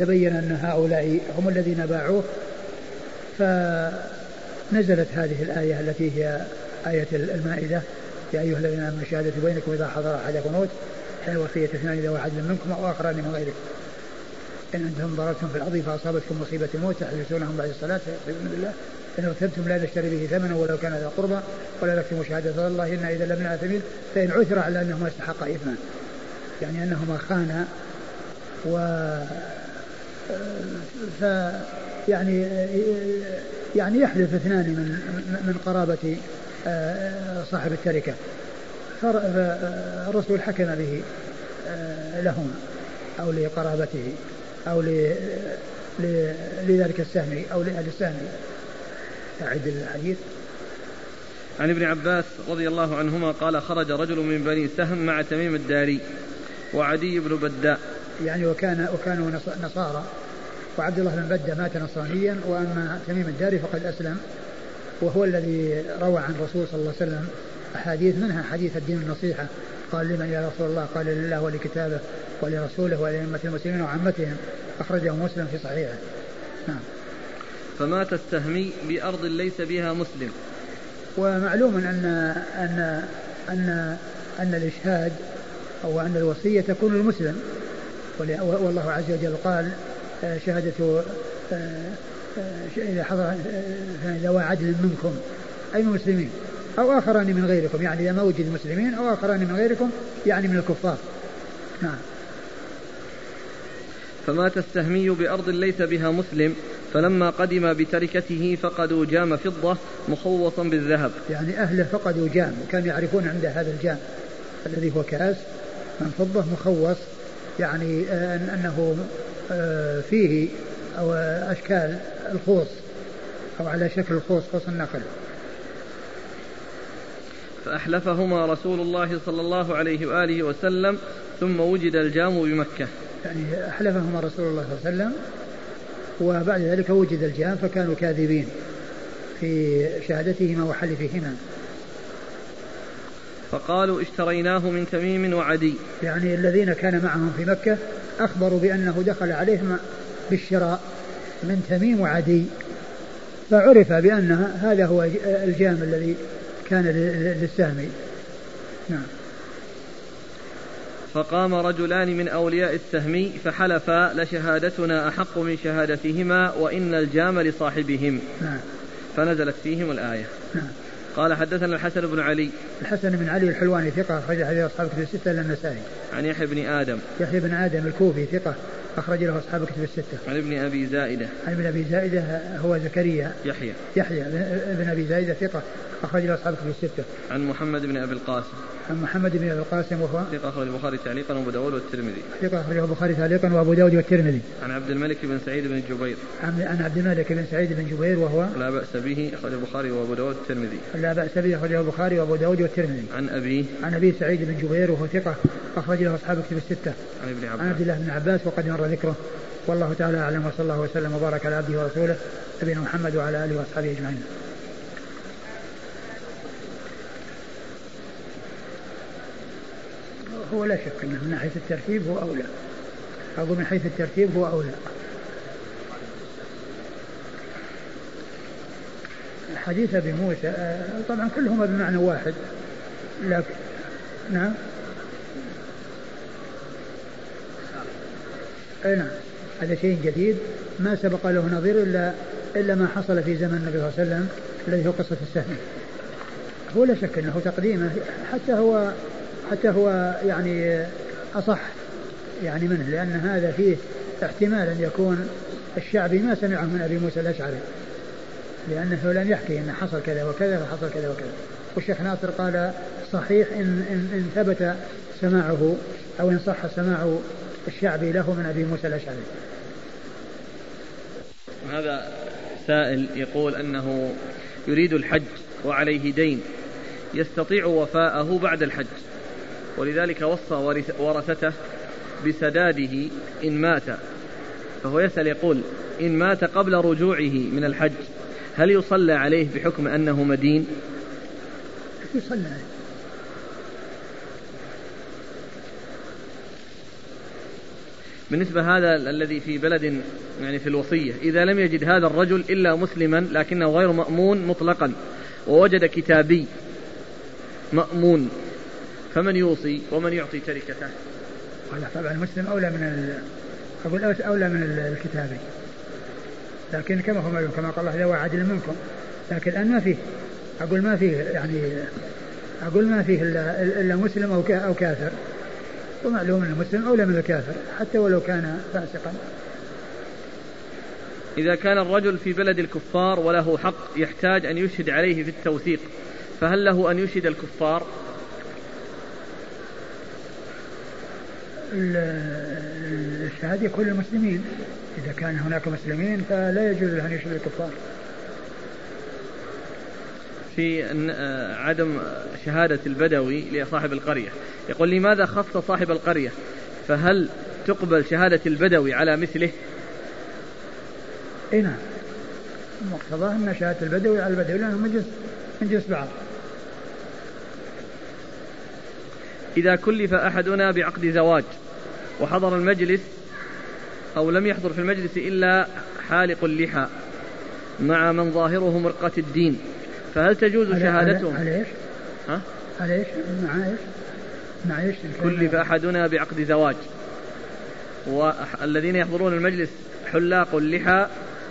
تبين أن هؤلاء هم الذين باعوه فنزلت هذه الآية التي هي آية المائدة. يا أيها الذين آمنوا الشهادة بينكم إذا حضر أحدكم موت حين وصية اثنان إذا واحد منكم أو آخران من غيركم إن أنتم ضربتم في الأرض فأصابتكم مصيبة الموت تحدثونهم بعد الصلاة فيؤمن بالله. إن ارتبتم لا نشتري به ثمنا ولو كان ذا قربى ولا نكتم شهادة الله إنا إذا لمن آثمين فإن عثر على أنهما استحقا إثما يعني أنهما خانا و ف يعني يعني يحلف اثنان من من قرابة آه، صاحب التركة فالرسول حكم به آه، لهما أو لقرابته أو لذلك السهم أو لأهل السهم أعد الحديث. عن ابن عباس رضي الله عنهما قال خرج رجل من بني سهم مع تميم الداري وعدي بن بداء يعني وكان وكانوا نصارى. وعبد الله بن بدة مات نصرانيا وأما تميم الداري فقد أسلم. وهو الذي روى عن الرسول صلى الله عليه وسلم أحاديث منها حديث الدين النصيحة. قال لمن يا رسول الله؟ قال لله ولكتابه ولرسوله ولأئمة المسلمين وعامتهم أخرجه مسلم في صحيحه. نعم. فمات السهمي بأرض ليس بها مسلم. ومعلوم أن أن أن أن الإشهاد أو أن الوصية تكون المسلم والله عز وجل قال آه، شهادة آه، آه، إذا حضر ذوى عدل منكم أي من المسلمين أو آخران من غيركم يعني إذا ما وجد مسلمين أو آخران من غيركم يعني من الكفار. نعم. فمات السهمي بأرض ليس بها مسلم فلما قدم بتركته فقدوا جام فضة مخوصا بالذهب. يعني أهله فقدوا جام وكانوا يعرفون عنده هذا الجام الذي هو كاس من فضة مخوص يعني أنه آه، فيه أو أشكال الخوص أو على شكل الخوص خوص النخل. فأحلفهما رسول الله صلى الله عليه وآله وسلم ثم وجد الجام بمكة. يعني أحلفهما رسول الله صلى الله عليه وسلم وبعد ذلك وجد الجام فكانوا كاذبين في شهادتهما وحلفهما. فقالوا اشتريناه من تميم وعدي. يعني الذين كان معهم في مكة أخبروا بأنه دخل عليهم بالشراء من تميم وعدي. فعرف بأن هذا هو الجام الذي كان للسهمي نعم. فقام رجلان من أولياء السهمي فحلفا لشهادتنا أحق من شهادتهما وإن الجام لصاحبهم. نعم. فنزلت فيهم الآية. نعم. قال حدثنا الحسن بن علي. الحسن بن علي الحلواني ثقة أخرج حديث أصحاب كتب الستة إلا النسائي. عن يحيى بن آدم. يحيى بن آدم الكوفي ثقة أخرج له أصحاب كتب الستة. عن ابن أبي زائدة. عن ابن أبي زائدة هو زكريا. يحيى. يحيى بن أبي زائدة ثقة أخرج له أصحاب كتب الستة. عن محمد بن أبي القاسم. عن محمد بن أبي القاسم وهو ثقة أخرج البخاري تعليقا وأبو داود والترمذي. ثقة أخرجه البخاري تعليقا وأبو داود والترمذي. عن عبد الملك بن سعيد بن جبير. عن عبد الملك بن سعيد بن جبير وهو لا بأس به أخرج البخاري وأبو داود والترمذي. لا بأس به أخرجه البخاري وأبو داود والترمذي. عن أبيه عن أبي سعيد بن جبير وهو ثقة أخرج له أصحاب كتب الستة. عن ابن عباس. عن عبد الله بن عباس وقد مر ذكره. والله تعالى أعلم وصلى الله وسلم وبارك على عبده ورسوله نبينا محمد وعلى آله وأصحابه أجمعين. هو لا شك إنه من ناحية الترتيب هو أولى. أقول من حيث الترتيب هو أولى. حديث أبي موسى آه، طبعا كلهما بمعنى واحد. لكن نعم. أي نعم. هذا شيء جديد. ما سبق له نظير إلا إلا ما حصل في زمن النبي صلى الله عليه وسلم الذي هو قصة السهم. هو لا شك إنه تقديمه حتى هو حتى هو يعني أصح يعني منه لأن هذا فيه احتمال أن يكون الشعبي ما سمعه من أبي موسى الأشعري لأنه لم يحكي أن حصل كذا وكذا وحصل كذا وكذا. والشيخ ناصر قال صحيح إن, إن, إن ثبت سماعه أو إن صح سماع الشعبي له من أبي موسى الأشعري. هذا سائل يقول أنه يريد الحج وعليه دين يستطيع وفاءه بعد الحج. ولذلك وصى ورثته بسداده إن مات. فهو يسأل يقول إن مات قبل رجوعه من الحج هل يصلى عليه بحكم أنه مدين؟ يصلى عليه؟ بالنسبة هذا الذي في بلد يعني في الوصية إذا لم يجد هذا الرجل إلا مسلما لكنه غير مأمون مطلقا ووجد كتابي مأمون. فمن يوصي ومن يعطي تركته هذا طبعا المسلم أولى من ال... أقول أولى من الكتابي لكن كما هو معلوم كما قال الله ذو عدل منكم. لكن الآن ما فيه. أقول ما فيه يعني أقول ما فيه إلا, إلا مسلم أو أو كافر. ومعلوم أن المسلم أولى من الكافر حتى ولو كان فاسقا. إذا كان الرجل في بلد الكفار وله حق يحتاج أن يشهد عليه في التوثيق فهل له أن يشهد الكفار؟ الشهادة يكون للمسلمين. إذا كان هناك مسلمين فلا يجوز له أن يشهد الكفار. في آه، عدم شهادة البدوي لصاحب القرية. يقول لماذا خص صاحب القرية؟ فهل تقبل شهادة البدوي على مثله؟ اي نعم. مقتضاه أن شهادة البدوي على البدوي لأنه من جنس من جنس بعض. إذا كلف أحدنا بعقد زواج وحضر المجلس أو لم يحضر في المجلس إلا حالق اللحى مع من ظاهره مرقة الدين فهل تجوز شهادتهم على إيش؟ ها؟ على إيش؟ مع إيش؟ مع إيش؟ كلف أحدنا بعقد زواج والذين يحضرون المجلس حلاق اللحى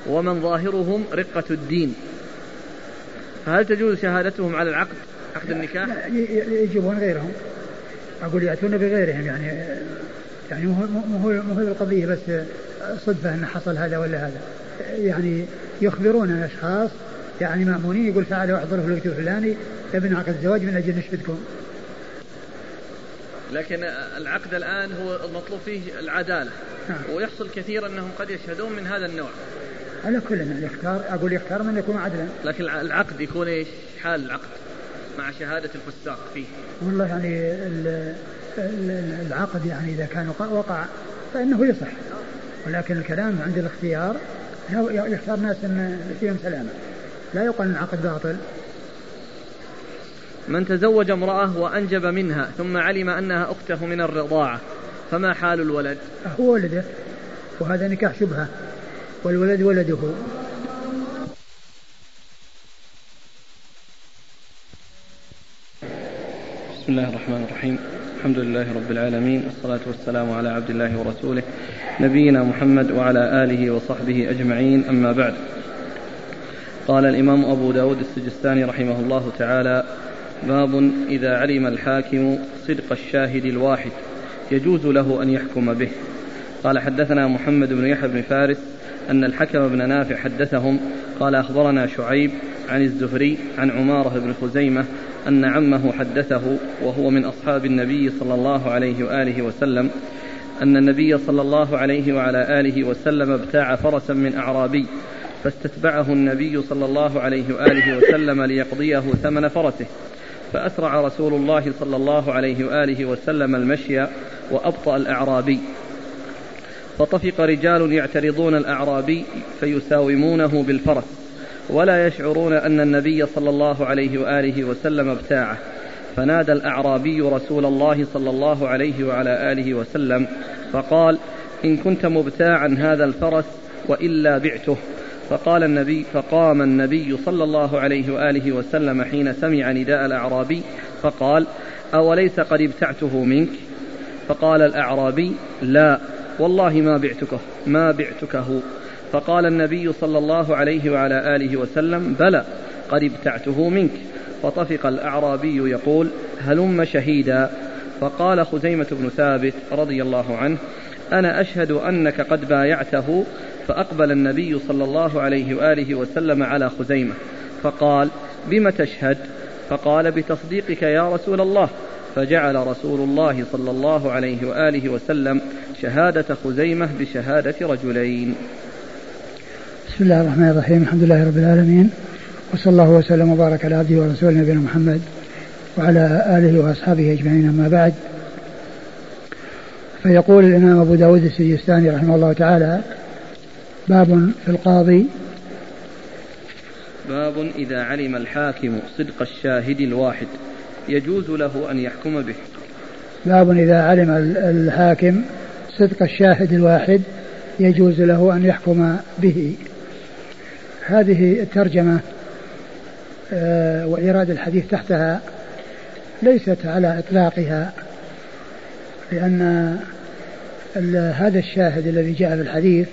ومن ظاهرهم رقة الدين فهل تجوز شهادتهم على العقد عقد النكاح؟ يجيبون غيرهم أقول يأتون بغيرهم يعني يعني مو هو مو هو القضية بس صدفة أن حصل هذا ولا هذا. يعني يخبرون الأشخاص يعني مأمونين يقول تعالوا أحضروا في الوقت الفلاني ابن عقد الزواج من أجل نشهدكم. لكن العقد الآن هو المطلوب فيه العدالة. نعم. ويحصل كثير أنهم قد يشهدون من هذا النوع. على كل يختار أقول يختار من يكون عدلا. لكن العقد يكون إيش؟ حال العقد. مع شهادة الفساق فيه. والله يعني العقد يعني إذا كان وقع فإنه يصح. ولكن الكلام عند الاختيار يختار ناس فيهم سلامة. لا يقال أن العقد باطل. من تزوج امرأة وأنجب منها ثم علم أنها أخته من الرضاعة فما حال الولد؟ هو ولده وهذا نكاح شبهة. والولد ولده. بسم الله الرحمن الرحيم الحمد لله رب العالمين والصلاة والسلام على عبد الله ورسوله نبينا محمد وعلى آله وصحبه أجمعين أما بعد قال الإمام أبو داود السجستاني رحمه الله تعالى باب إذا علم الحاكم صدق الشاهد الواحد يجوز له أن يحكم به قال حدثنا محمد بن يحيى بن فارس أن الحكم بن نافع حدثهم قال أخبرنا شعيب عن الزهري عن عمارة بن خزيمة أن عمه حدثه وهو من أصحاب النبي صلى الله عليه وآله وسلم أن النبي صلى الله عليه وعلى آله وسلم ابتاع فرسا من أعرابي فاستتبعه النبي صلى الله عليه وآله وسلم ليقضيه ثمن فرسه فأسرع رسول الله صلى الله عليه وآله وسلم المشي وأبطأ الأعرابي. فطفق رجال يعترضون الأعرابي فيساومونه بالفرس. ولا يشعرون أن النبي صلى الله عليه وآله وسلم ابتاعه. فنادى الأعرابي رسول الله صلى الله عليه وعلى آله وسلم فقال إن كنت مبتاعا هذا الفرس وإلا بعته. فقال النبي فقام النبي صلى الله عليه وآله وسلم حين سمع نداء الأعرابي فقال أوليس قد ابتعته منك؟ فقال الأعرابي لا والله ما بعتكه ما بعتكه. فقال النبي صلى الله عليه وعلى آله وسلم بلى قد ابتعته منك. فطفق الأعرابي يقول هلم شهيدا. فقال خزيمة بن ثابت رضي الله عنه أنا أشهد أنك قد بايعته. فأقبل النبي صلى الله عليه وآله وسلم على خزيمة فقال بم تشهد؟ فقال بتصديقك يا رسول الله. فجعل رسول الله صلى الله عليه وآله وسلم شهادة خزيمة بشهادة رجلين. بسم الله الرحمن الرحيم. الحمد لله رب العالمين. وصلى الله وسلم وبارك على عبده ورسوله نبينا محمد وعلى آله وأصحابه أجمعين أما بعد. فيقول الإمام أبو داود السجستاني رحمه الله تعالى باب في القاضي. باب إذا علم الحاكم صدق الشاهد الواحد يجوز له أن يحكم به. باب إذا علم الحاكم صدق الشاهد الواحد يجوز له أن يحكم به. هذه الترجمة آه، وإيراد الحديث تحتها ليست على إطلاقها لأن هذا الشاهد الذي جاء في الحديث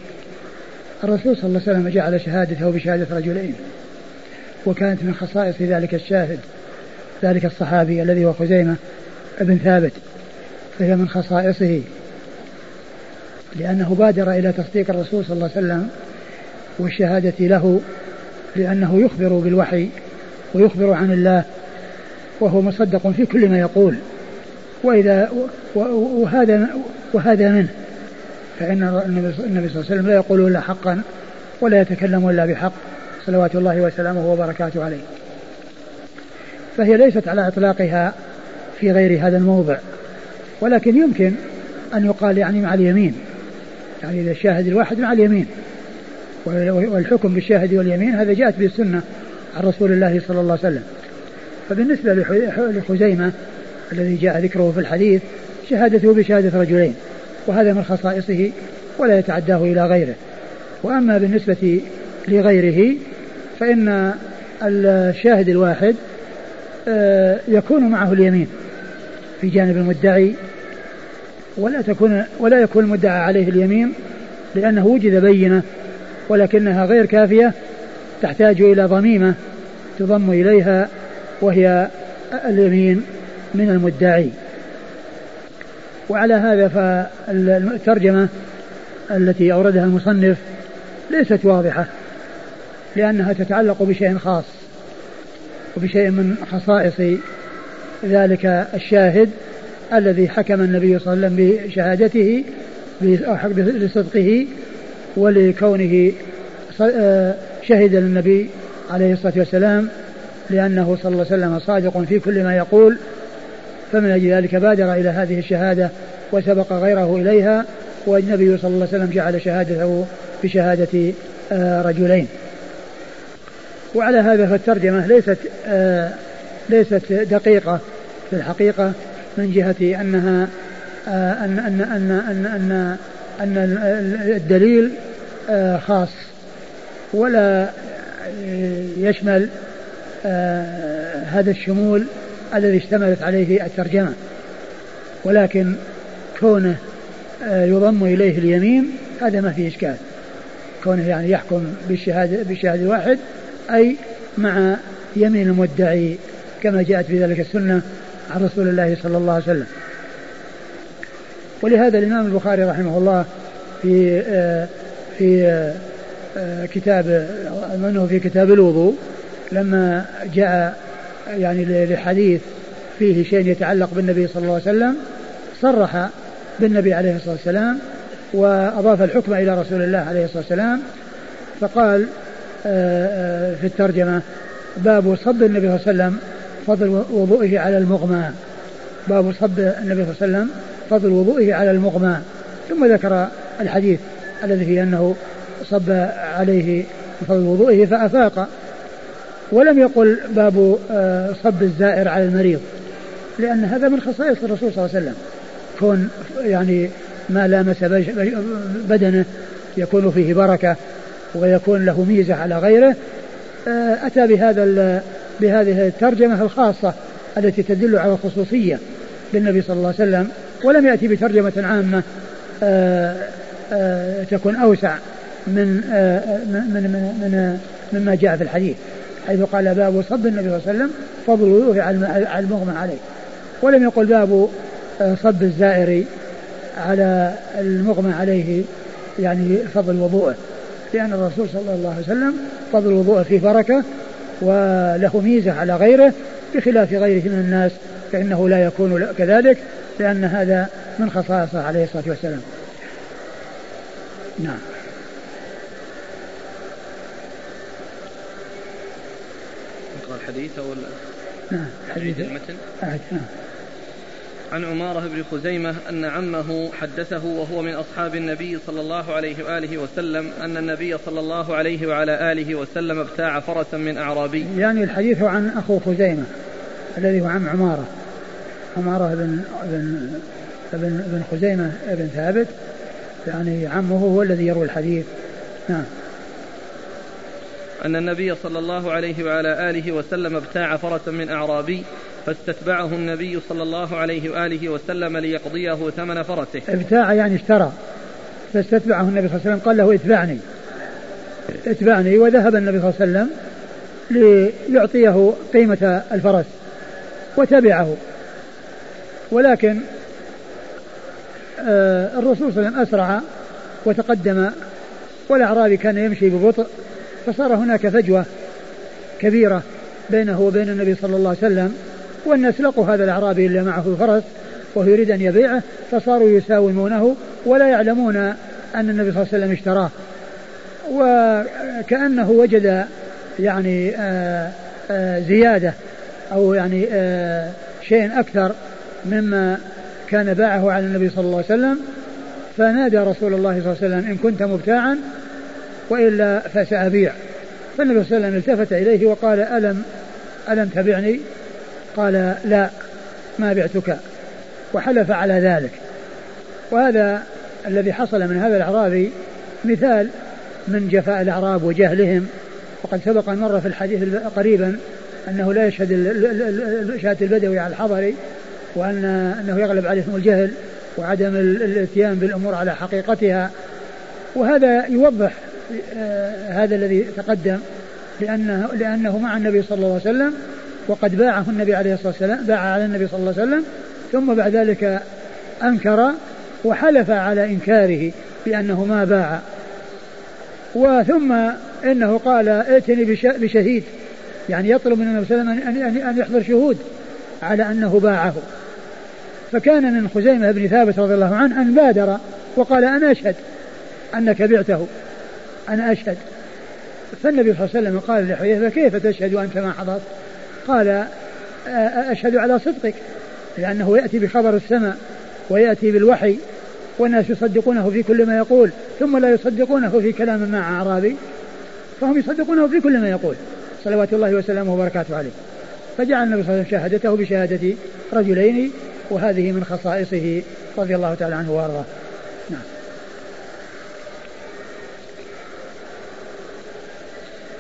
الرسول صلى الله عليه وسلم جعل شهادته بشهادة رجلين وكانت من خصائص ذلك الشاهد ذلك الصحابي الذي هو خزيمة ابن ثابت فهي من خصائصه لأنه بادر إلى تصديق الرسول صلى الله عليه وسلم والشهادة له لأنه يخبر بالوحي ويخبر عن الله وهو مصدق في كل ما يقول. وإذا وهذا وهذا منه. فإن النبي صلى الله عليه وسلم لا يقول إلا حقا ولا يتكلم إلا بحق صلوات الله وسلامه وبركاته عليه. فهي ليست على إطلاقها في غير هذا الموضع. ولكن يمكن أن يقال يعني مع اليمين. يعني إذا الشاهد الواحد مع اليمين. والحكم بالشاهد واليمين هذا جاءت به السنة عن رسول الله صلى الله عليه وسلم. فبالنسبة لخزيمة الذي جاء ذكره في الحديث شهادته بشهادة رجلين وهذا من خصائصه ولا يتعداه إلى غيره. وأما بالنسبة لغيره فإن الشاهد الواحد آه، يكون معه اليمين في جانب المدعي ولا تكون ولا يكون المدعى عليه اليمين لأنه وجد بينة ولكنها غير كافية تحتاج إلى ضميمة تضم إليها وهي اليمين من المدعي. وعلى هذا فالترجمة التي أوردها المصنف ليست واضحة لأنها تتعلق بشيء خاص وبشيء من خصائص ذلك الشاهد الذي حكم النبي صلى الله عليه وسلم بشهادته لصدقه ولكونه آه، شهد للنبي عليه الصلاة والسلام لأنه صلى الله عليه وسلم صادق في كل ما يقول فمن أجل ذلك بادر إلى هذه الشهادة وسبق غيره إليها والنبي صلى الله عليه وسلم جعل شهادته بشهادة آه، رجلين. وعلى هذا فالترجمة ليست آه، ليست دقيقة. في الحقيقة من جهة أنها أن أن أن أن أن, أن الدليل خاص ولا يشمل هذا الشمول الذي اشتملت عليه الترجمة. ولكن كونه آه، يضم إليه اليمين هذا ما فيه إشكال. كونه يعني يحكم بالشهادة بالشهادة الواحد أي مع يمين المدعي كما جاءت في ذلك السنة عن رسول الله صلى الله عليه وسلم. ولهذا الإمام البخاري رحمه الله في آه، في آه، كتاب منه في كتاب الوضوء لما جاء يعني لحديث فيه شيء يتعلق بالنبي صلى الله عليه وسلم صرح بالنبي عليه الصلاة والسلام وأضاف الحكم إلى رسول الله عليه الصلاة والسلام فقال آه، في الترجمة باب صب النبي صلى الله عليه وسلم فضل وضوئه على المغمى. باب صب النبي صلى الله عليه وسلم فضل وضوئه على المغمى ثم ذكر الحديث الذي فيه أنه صب عليه فضل وضوئه فأفاق. ولم يقل باب آه، صب الزائر على المريض. لأن هذا من خصائص الرسول صلى الله عليه وسلم. كون يعني ما لامس بدنه يكون فيه بركة ويكون له ميزة على غيره آه، أتى بهذا بهذه الترجمة الخاصة التي تدل على الخصوصية للنبي صلى الله عليه وسلم ولم يأتي بترجمة عامة آه، تكون أوسع من من من من مما جاء في الحديث حيث قال باب صب النبي صلى الله عليه وسلم فضل الوضوء على المغمى عليه. ولم يقل باب آه، صب الزائر على المغمى عليه يعني فضل وضوءه لأن الرسول صلى الله عليه وسلم فضل الوضوء فيه بركة وله ميزة على غيره بخلاف غيره من الناس فإنه لا يكون كذلك. لأن هذا من خصائصه عليه الصلاة والسلام. نعم. الحديث أو نعم حديث. المتن. نعم. عن عمارة بن خزيمة أن عمه حدثه وهو من أصحاب النبي صلى الله عليه وآله وسلم أن النبي صلى الله عليه وعلى آله وسلم ابتاع فرسا من أعرابي. يعني الحديث عن أخو خزيمة الذي هو عم عمارة. عمارة بن بن بن, بن خزيمة بن ثابت. يعني عمه هو الذي يروي الحديث. نعم. أن النبي صلى الله عليه وعلى آله وسلم ابتاع فرسا من أعرابي فاستتبعه النبي صلى الله عليه وآله وسلم ليقضيه ثمن فرسه. ابتاع يعني اشترى. فاستتبعه النبي صلى الله عليه وسلم قال له اتبعني. اتبعني وذهب النبي صلى الله عليه وسلم ليعطيه قيمة الفرس وتبعه. ولكن آه، الرسول صلى الله عليه وسلم أسرع وتقدم والأعرابي كان يمشي ببطء فصار هناك فجوة كبيرة بينه وبين النبي صلى الله عليه وسلم والناس لقوا هذا الأعرابي اللي معه الفرس وهو يريد أن يبيعه فصاروا يساومونه ولا يعلمون أن النبي صلى الله عليه وسلم اشتراه. وكأنه وجد يعني آآ آآ زيادة أو يعني شيء أكثر مما كان باعه على النبي صلى الله عليه وسلم فنادى رسول الله صلى الله عليه وسلم إن كنت مبتاعا وإلا فسأبيع فالنبي صلى الله عليه وسلم التفت إليه وقال ألم ألم تبعني؟ قال لا ما بعتك. وحلف على ذلك. وهذا الذي حصل من هذا الأعرابي مثال من جفاء الأعراب وجهلهم. وقد سبق أن مر في الحديث قريبا أنه لا يشهد شهادة البدوي على الحضري وأن أنه يغلب عليهم الجهل وعدم الاتيان بالأمور على حقيقتها. وهذا يوضح آه، هذا الذي تقدم لأنه, لأنه مع النبي صلى الله عليه وسلم وقد باعه النبي عليه الصلاة والسلام باع على النبي صلى الله عليه وسلم ثم بعد ذلك أنكر وحلف على إنكاره بأنه ما باع. وثم إنه قال ائتني بشهيد يعني يطلب من النبي صلى الله عليه وسلم أن يحضر شهود على أنه باعه. فكان من خزيمة بن ثابت رضي الله عنه أن بادر وقال أنا أشهد أنك بعته. أنا أشهد. فالنبي صلى الله عليه وسلم قال لحذيفة كيف تشهد وأنت ما حضرت؟ قال أشهد على صدقك لأنه يأتي بخبر السماء ويأتي بالوحي والناس يصدقونه في كل ما يقول ثم لا يصدقونه في كلام مع أعرابي فهم يصدقونه في كل ما يقول. صلوات الله وسلامه وبركاته عليه. فجعل النبي صلى الله عليه وسلم شهادته بشهادة رجلين وهذه من خصائصه رضي الله تعالى عنه وأرضاه. نعم.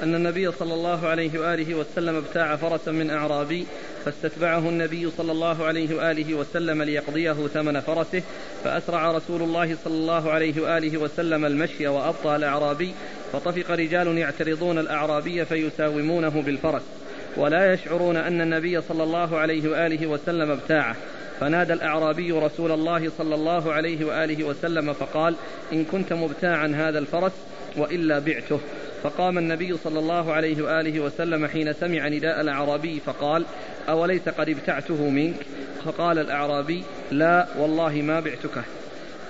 أن النبي صلى الله عليه وآله وسلم ابتاع فرسا من أعرابي فاستتبعه النبي صلى الله عليه وآله وسلم ليقضيه ثمن فرسه فأسرع رسول الله صلى الله عليه وآله وسلم المشي وأبطأ الأعرابي فطفق رجال يعترضون الأعرابي فيساومونه بالفرس. ولا يشعرون أن النبي صلى الله عليه وآله وسلم ابتاعه. فنادى الأعرابي رسول الله صلى الله عليه وآله وسلم فقال إن كنت مبتاعا هذا الفرس وإلا بعته. فقام النبي صلى الله عليه وآله وسلم حين سمع نداء الأعرابي فقال أوليس قد ابتعته منك؟ فقال الأعرابي لا والله ما بعتكه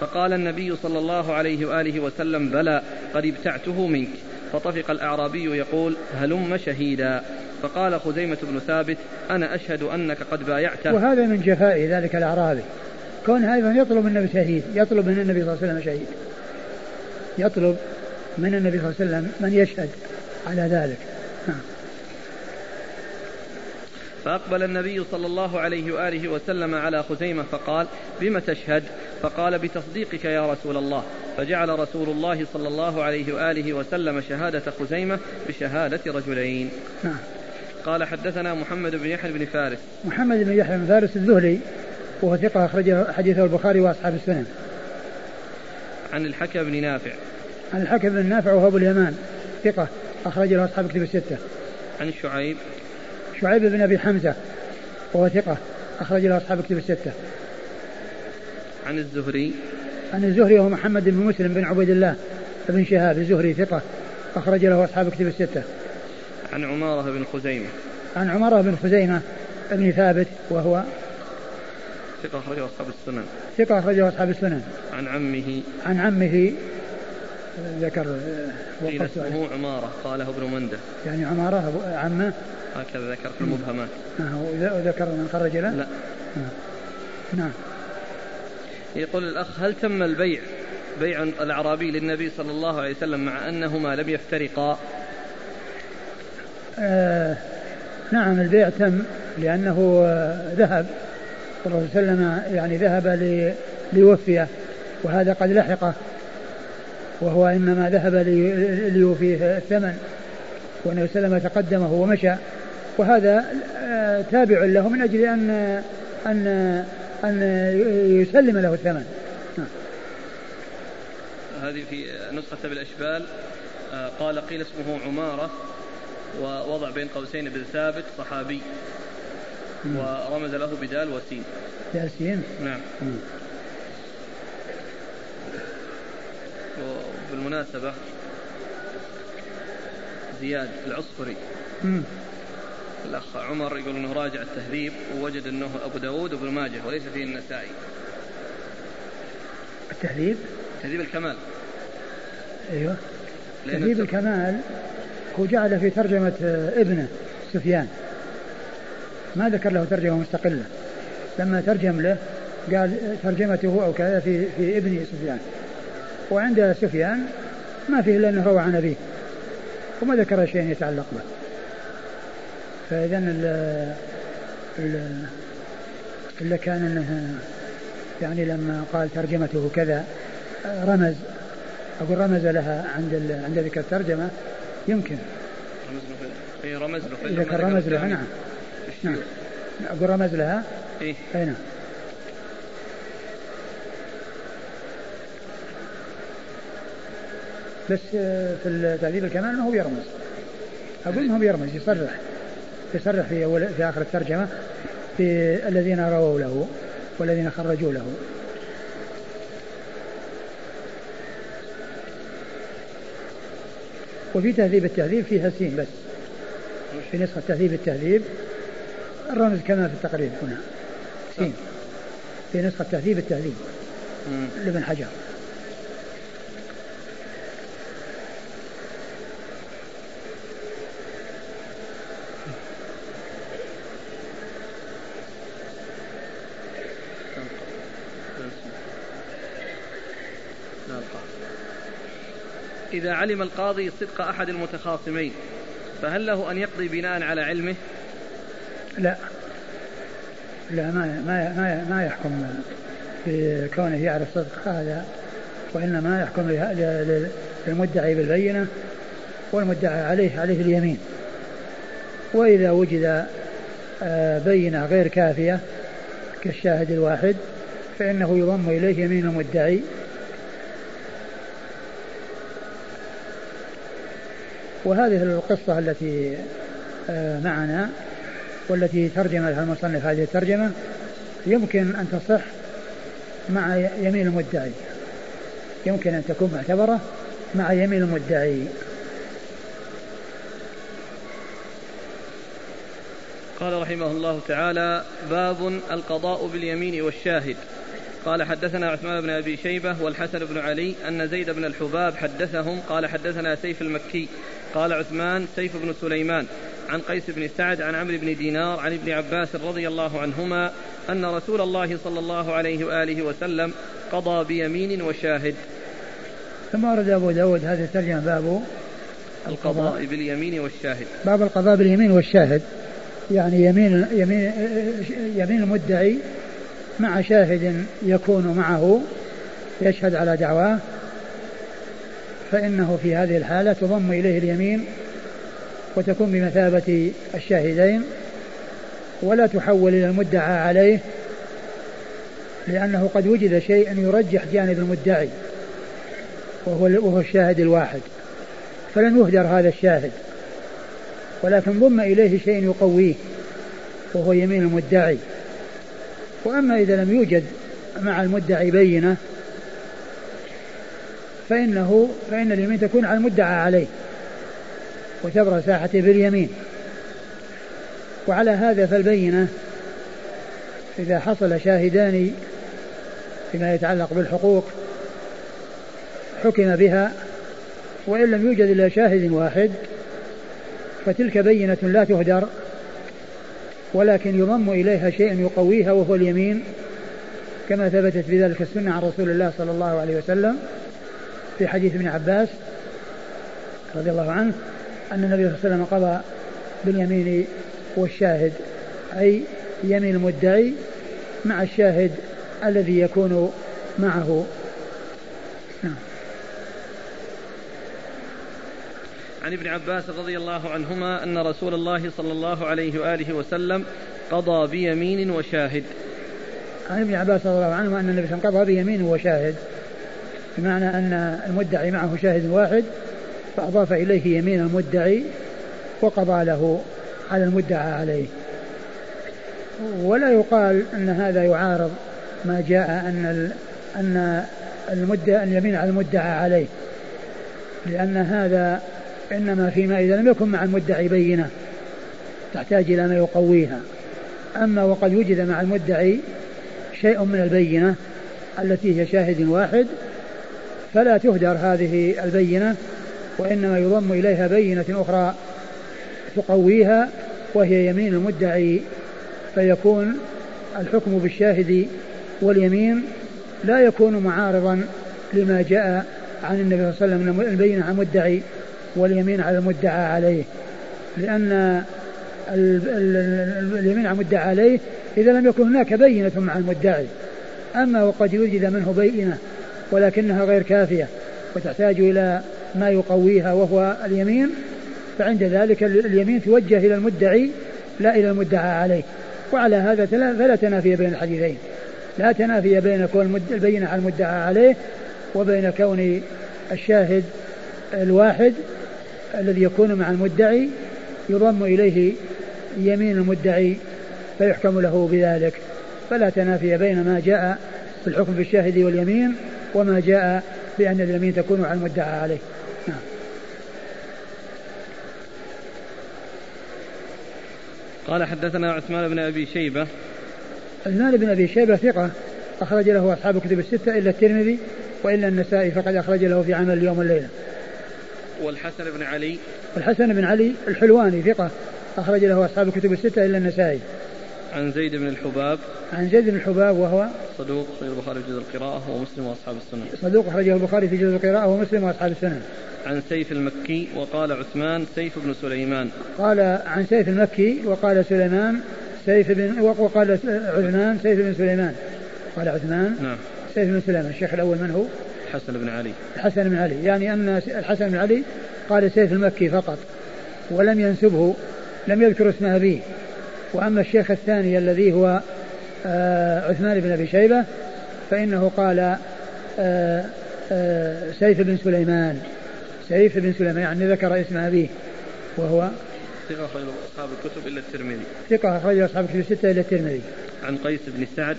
فقال النبي صلى الله عليه وآله وسلم بلى قد ابتعته منك. فطفق الأعرابي يقول هلم شهيدا. فقال خزيمة بن ثابت أنا أشهد أنك قد بايعته. وهذا من جفاء ذلك الأعرابي. كون أيضا يطلب من النبي شهيد يطلب من النبي صلى الله عليه وسلم شهيد. يطلب من النبي صلى الله عليه وسلم من يشهد على ذلك. فأقبل النبي صلى الله عليه وآله وسلم على خزيمة فقال بم تشهد؟ فقال بتصديقك يا رسول الله. فجعل رسول الله صلى الله عليه وآله وسلم شهادة خزيمة بشهادة رجلين. نعم قال حدثنا محمد بن يحيى بن فارس. محمد بن يحيى بن فارس الذهلي وهو ثقة أخرج حديثه البخاري وأصحاب السنن. عن الحكم بن نافع. عن الحكم بن نافع وهو أبو اليمان ثقة أخرج له أصحاب كتب الستة. عن شعيب. شعيب بن أبي حمزة وهو ثقة أخرج له أصحاب كتب الستة. عن الزهري. عن الزهري وهو محمد بن مسلم بن عبيد الله بن شهاب الزهري ثقة أخرج له أصحاب كتب الستة. عن عمارة بن خزيمة. عن عمارة بن خزيمة بن ثابت وهو ثقة أخرجه أصحاب السنن. ثقة أخرجه أصحاب السنن. عن عمه. عن عمه ذكر قيل اسمه عمارة قاله ابن منده. يعني عمارة عمه. هكذا ذكر في المبهمات. آه وذكر من خرج له؟ لا. آه. نعم. يقول الأخ هل تم البيع بيع الأعرابي للنبي صلى الله عليه وسلم مع أنهما لم يفترقا؟ آه نعم البيع تم لأنه ذهب. الرسول صلى الله عليه وسلم يعني ذهب ليوفيه وهذا قد لحقه وهو إنما ذهب ليوفيه الثمن. عليه وسلم تقدمه ومشى. وهذا آه، تابع له من أجل أن أن أن يسلم له الثمن. نعم. هذه في نسخة بالأشبال آه، قال قيل اسمه عمارة. ووضع بين قوسين بن ثابت صحابي. ورمز له بدال وسين. دال سين؟ نعم. وبالمناسبة زياد العصفري. الأخ عمر يقول أنه راجع التهذيب ووجد أنه أبو داود وابن ماجه وليس فيه النسائي. التهذيب؟ تهذيب الكمال. أيوه. تهذيب الكمال هو جعل في ترجمة ابنه سفيان. ما ذكر له ترجمة مستقلة. لما ترجم له قال ترجمته أو كذا في, في ابن سفيان. وعند سفيان ما فيه إلا أنه روى عن أبيه. وما ذكر شيء يتعلق به. فإذا إلا كان أنه يعني لما قال ترجمته كذا رمز. أقول رمز لها عند عند ذكر الترجمة. يمكن. رمز له إيه رمز له إذا كان رمز لها نعم. نعم. أقول رمز لها إيه. أي نعم. بس في التعذيب الكمال ما هو يرمز. أقول ما هو يرمز يصرح. يصرح في أول في آخر الترجمة في الذين رووا له والذين خرجوا له. وفي تهذيب التهذيب فيها سين بس. في نسخة تهذيب التهذيب. الرمز كما في التقريب هنا. سين في نسخة تهذيب التهذيب. لابن حجر. إذا علم القاضي صدق أحد المتخاصمين فهل له أن يقضي بناء على علمه؟ لا لا ما ما ما, ما يحكم بكونه يعرف صدق هذا وإنما يحكم للمدعي بالبينة والمدعى عليه عليه اليمين وإذا وجد آه، بينة غير كافية كالشاهد الواحد فإنه يضم إليه يمين المدعي وهذه القصة التي آه، معنا والتي ترجم لها المصنف هذه الترجمة يمكن أن تصح مع يمين المدعي. يمكن أن تكون معتبرة مع يمين المدعي. قال رحمه الله تعالى باب القضاء باليمين والشاهد. قال حدثنا عثمان بن أبي شيبة والحسن بن علي أن زيد بن الحباب حدثهم. قال حدثنا سيف المكي قال عثمان سيف بن سليمان عن قيس بن سعد عن عمرو بن دينار عن ابن عباس رضي الله عنهما أن رسول الله صلى الله عليه وآله وسلم قضى بيمين وشاهد. ثم ورد أبو داود هذا الترجمة باب القضاء باليمين والشاهد. باب القضاء باليمين والشاهد. يعني يمين يمين يمين المدعي مع شاهد يكون معه يشهد على دعواه فإنه في هذه الحالة تضم إليه اليمين وتكون بمثابة الشاهدين ولا تحول إلى المدعى عليه لأنه قد وجد شيء يرجح جانب المدعي وهو وهو الشاهد الواحد فلن يهدر هذا الشاهد ولكن ضم إليه شيء يقويه وهو يمين المدعي. وأما إذا لم يوجد مع المدعي بينة فإنه فإن اليمين تكون على المدعى عليه وتبرى ساحته باليمين وعلى هذا فالبينة إذا حصل شاهدان فيما يتعلق بالحقوق حكم بها وإن لم يوجد إلا شاهد واحد فتلك بينة لا تهدر ولكن يضم إليها شيء يقويها وهو اليمين كما ثبتت بذلك السنة عن رسول الله صلى الله عليه وسلم. في حديث ابن عباس رضي الله عنه أن النبي صلى الله عليه وسلم قضى باليمين والشاهد أي يمين المدعي مع الشاهد الذي يكون معه. نعم. عن ابن عباس رضي الله عنهما أن رسول الله صلى الله عليه وآله وسلم قضى بيمين وشاهد. عن ابن عباس رضي الله عنهما أن النبي صلى الله عليه وسلم قضى بيمين وشاهد. بمعنى أن المدعي معه شاهد واحد فأضاف إليه يمين المدعي وقضى له على المدعى عليه. ولا يقال أن هذا يعارض ما جاء أن أن المدعى اليمين على المدعى عليه. لأن هذا إنما فيما إذا لم يكن مع المدعي بينة تحتاج إلى ما يقويها. أما وقد وجد مع المدعي شيء من البينة التي هي شاهد واحد فلا تهدر هذه البينة وإنما يضم إليها بينة أخرى تقويها وهي يمين المدعي فيكون الحكم بالشاهد واليمين لا يكون معارضا لما جاء عن النبي صلى الله عليه وسلم البينة على المدعي واليمين على المدعى عليه. لأن اليمين على المدعى عليه إذا لم يكن هناك بينة مع المدعي. أما وقد يوجد منه بينة ولكنها غير كافية وتحتاج إلى ما يقويها وهو اليمين فعند ذلك اليمين توجه إلى المدعي لا إلى المدعى عليه. وعلى هذا فلا تنافي بين الحديثين. لا تنافي بين كون البينة على المدعى عليه وبين كون الشاهد الواحد الذي يكون مع المدعي يضم إليه يمين المدعي فيحكم له بذلك. فلا تنافي بين ما جاء في الحكم بالشاهد واليمين وما جاء بأن اليمين تكون على المدعى عليه. نعم. قال حدثنا عثمان بن أبي شيبة. عثمان بن أبي شيبة ثقة أخرج له أصحاب الكتب الستة إلا الترمذي وإلا النسائي فقد أخرج له في عمل اليوم والليلة. والحسن بن علي. الحسن بن علي الحلواني ثقة أخرج له أصحاب الكتب الستة إلا النسائي. عن زيد بن الحباب. عن زيد بن الحباب وهو صدوق أخرج البخاري في جزء القراءة ومسلم وأصحاب السنن صدوق أخرجه البخاري في جزء القراءة ومسلم وأصحاب السنن عن سيف المكي وقال عثمان سيف بن سليمان. قال عن سيف المكي وقال سليمان سيف بن وقال عثمان سيف بن سليمان. قال عثمان نعم. سيف بن سليمان الشيخ الأول من هو؟ الحسن بن علي. الحسن بن علي. يعني أن الحسن بن علي قال سيف المكي فقط ولم ينسبه لم يذكر اسم أبيه. وأما الشيخ الثاني الذي هو آه عثمان بن أبي شيبة فإنه قال آه آه سيف بن سليمان. سيف بن سليمان يعني ذكر اسم أبيه وهو ثقة أخرج أصحاب الكتب إلا الترمذي. ثقة أخرج أصحاب الكتب الستة إلا الترمذي. عن قيس بن سعد.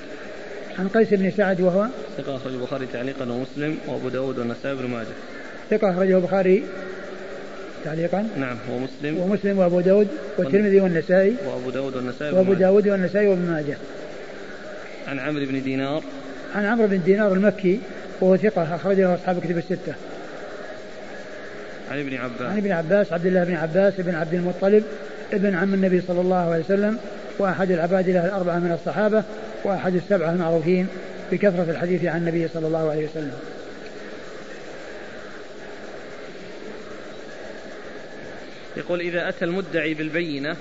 عن قيس بن سعد وهو؟ ثقة أخرج البخاري تعليقا ومسلم وأبو داود والنسائي بن ماجه. ثقة أخرجه البخاري تعليقا؟ نعم ومسلم ومسلم وأبو داود والترمذي والنسائي. وأبو داود والنسائي وأبو داود والنسائي وابن ماجه. عن عمرو بن دينار. عن عمرو بن دينار المكي وهو ثقة أخرج له أصحاب الكتب الستة. عن ابن عباس. عن ابن عباس عبد الله بن عباس بن عبد المطلب ابن عم النبي صلى الله عليه وسلم وأحد العبادلة الأربعة من الصحابة وأحد السبعة المعروفين بكثرة الحديث عن النبي صلى الله عليه وسلم. يقول إذا أتى المدعي بالبينة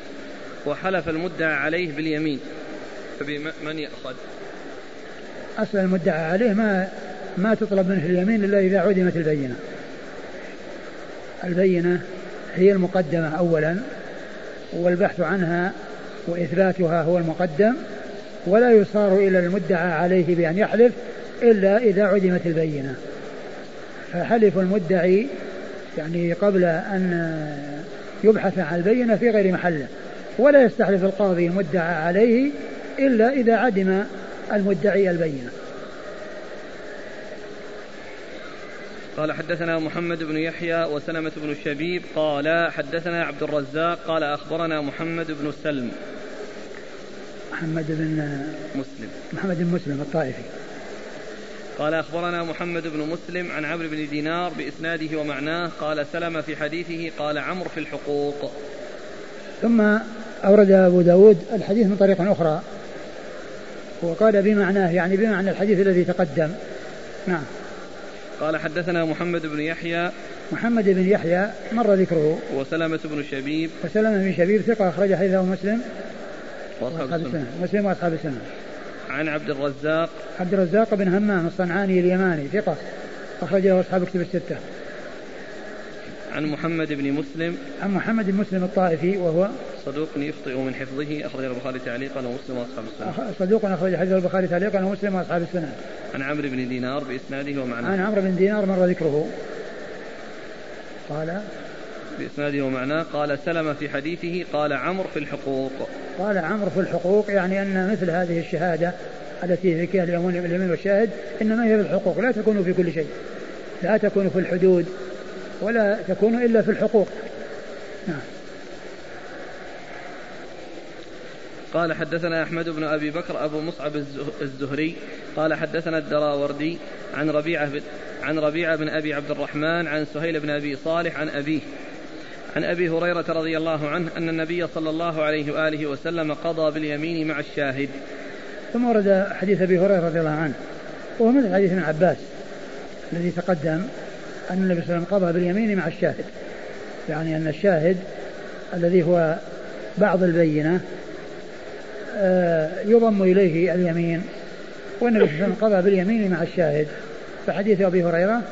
وحلف المدعى عليه باليمين فبمن يأخذ؟ أصل المدعى عليه ما ما تطلب منه اليمين إلا إذا عدمت البينة. البينة هي المقدمة أولا والبحث عنها وإثباتها هو المقدم ولا يصار إلى المدعى عليه بأن يحلف إلا إذا عدمت البينة. فحلف المدعي يعني قبل أن يبحث عن البينة في غير محله ولا يستحلف القاضي المدعى عليه إلا إذا عدم المدعي البينة. قال حدثنا محمد بن يحيى وسلمة بن الشبيب قال حدثنا عبد الرزاق قال أخبرنا محمد بن سلم. محمد بن مسلم. محمد بن مسلم الطائفي. قال أخبرنا محمد بن مسلم عن عمرو بن دينار بإسناده ومعناه قال سلم في حديثه قال عمرو في الحقوق. ثم أورد أبو داود الحديث من طريق أخرى. وقال بمعناه يعني بمعنى الحديث الذي تقدم. نعم. قال حدثنا محمد بن يحيى. محمد بن يحيى مر ذكره. وسلمة بن شبيب. وسلمة بن شبيب ثقة أخرج حديثه مسلم. وأصحاب السنة. مسلم وأصحاب السنة. عن عبد الرزاق. عبد الرزاق بن همام الصنعاني اليماني ثقة. أخرج له أصحاب كتب الستة. عن محمد بن مسلم. عن محمد بن مسلم الطائفي وهو صدوق يخطئ من حفظه أخرج البخاري تعليقا ومسلم وأصحاب السنة. صدوق أخرج حديث البخاري تعليقا ومسلم وأصحاب السنة. عن عمرو بن دينار بإسناده ومعناه. عن عمرو بن دينار مر ذكره. قال بإسناده ومعناه قال سلم في حديثه قال عمرو في الحقوق. قال عمرو في الحقوق يعني أن مثل هذه الشهادة التي ذكرها اليمين والشاهد إنما هي في الحقوق لا تكون في كل شيء. لا تكون في الحدود ولا تكون إلا في الحقوق. نعم. قال حدثنا أحمد بن أبي بكر أبو مصعب الزهري. قال حدثنا الدراوردي عن ربيعة عن ربيعة بن أبي عبد الرحمن عن سهيل بن أبي صالح عن أبيه. عن أبي هريرة رضي الله عنه أن النبي صلى الله عليه وآله وسلم قضى باليمين مع الشاهد. ثم ورد حديث أبي هريرة رضي الله عنه وهو مثل حديث ابن عباس الذي تقدم أن النبي صلى الله عليه وسلم قضى باليمين مع الشاهد. يعني أن الشاهد الذي هو بعض البينة آه، يضم إليه اليمين والنبي صلى الله عليه وسلم قضى باليمين مع الشاهد. فحديث أبي هريرة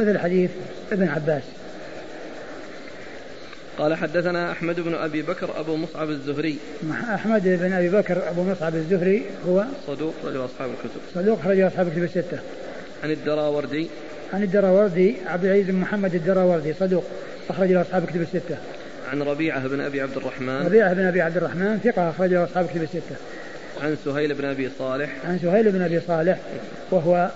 مثل حديث ابن عباس. قال حدثنا أحمد بن أبي بكر أبو مصعب الزهري. أحمد بن أبي بكر أبو مصعب الزهري هو صدوق رجل أصحاب الكتب. صدوق رجل أصحاب الكتب الستة. عن الدراوردي. عن الدراوردي عبد العزيز بن محمد الدراوردي صدوق أخرج له أصحاب الكتب الستة. عن ربيعة بن أبي عبد الرحمن. ربيعة بن أبي عبد الرحمن ثقة أخرج له أصحاب الكتب الستة. عن سهيل بن أبي صالح. عن سهيل بن أبي صالح وهو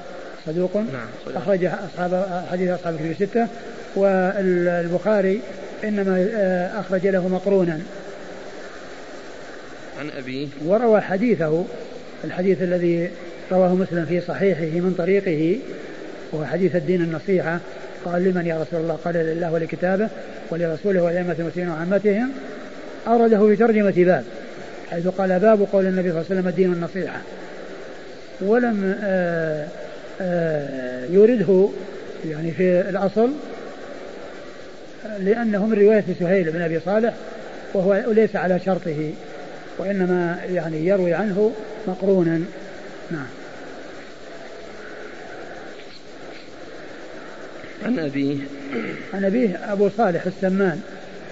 صدوق نعم أخرج أصحاب حديث أصحاب الكتب الستة. والبخاري إنما أخرج له مقرونا. عن أبيه وروى حديثه الحديث الذي رواه مسلم في صحيحه من طريقه وهو حديث الدين النصيحة. قال لمن يا رسول الله؟ قال لله ولكتابه ولرسوله ولأئمة المسلمين وعامتهم. أورده في ترجمة باب حيث قال باب قول النبي صلى الله عليه وسلم الدين النصيحة. ولم آآ آه، آآ آه، يورده يعني في الأصل لأنه من رواية سهيل بن أبي صالح وهو ليس على شرطه وإنما يعني يروي عنه مقرونا. نعم. عن أبيه عن أبيه أبو صالح السمان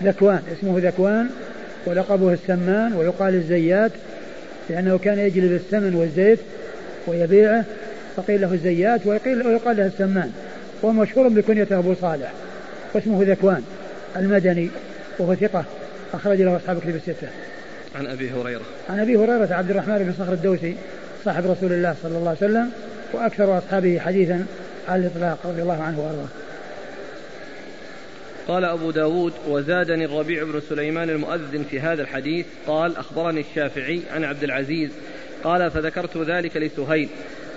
ذكوان اسمه ذكوان ولقبه السمان ويقال الزيات لأنه كان يجلب السمن والزيت ويبيعه فقيل له الزيات ويقال له السمان وهو مشهور بكنيته أبو صالح. واسمه ذكوان المدني وهو ثقة أخرج له أصحاب كتب الستة. عن أبي هريرة. عن أبي هريرة عبد الرحمن بن صخر الدوسي صاحب رسول الله صلى الله عليه وسلم وأكثر أصحابه حديثا على الإطلاق رضي الله عنه وأرضاه. قال أبو داود وزادني الربيع بن سليمان المؤذن في هذا الحديث قال أخبرني الشافعي عن عبد العزيز قال فذكرت ذلك لسهيل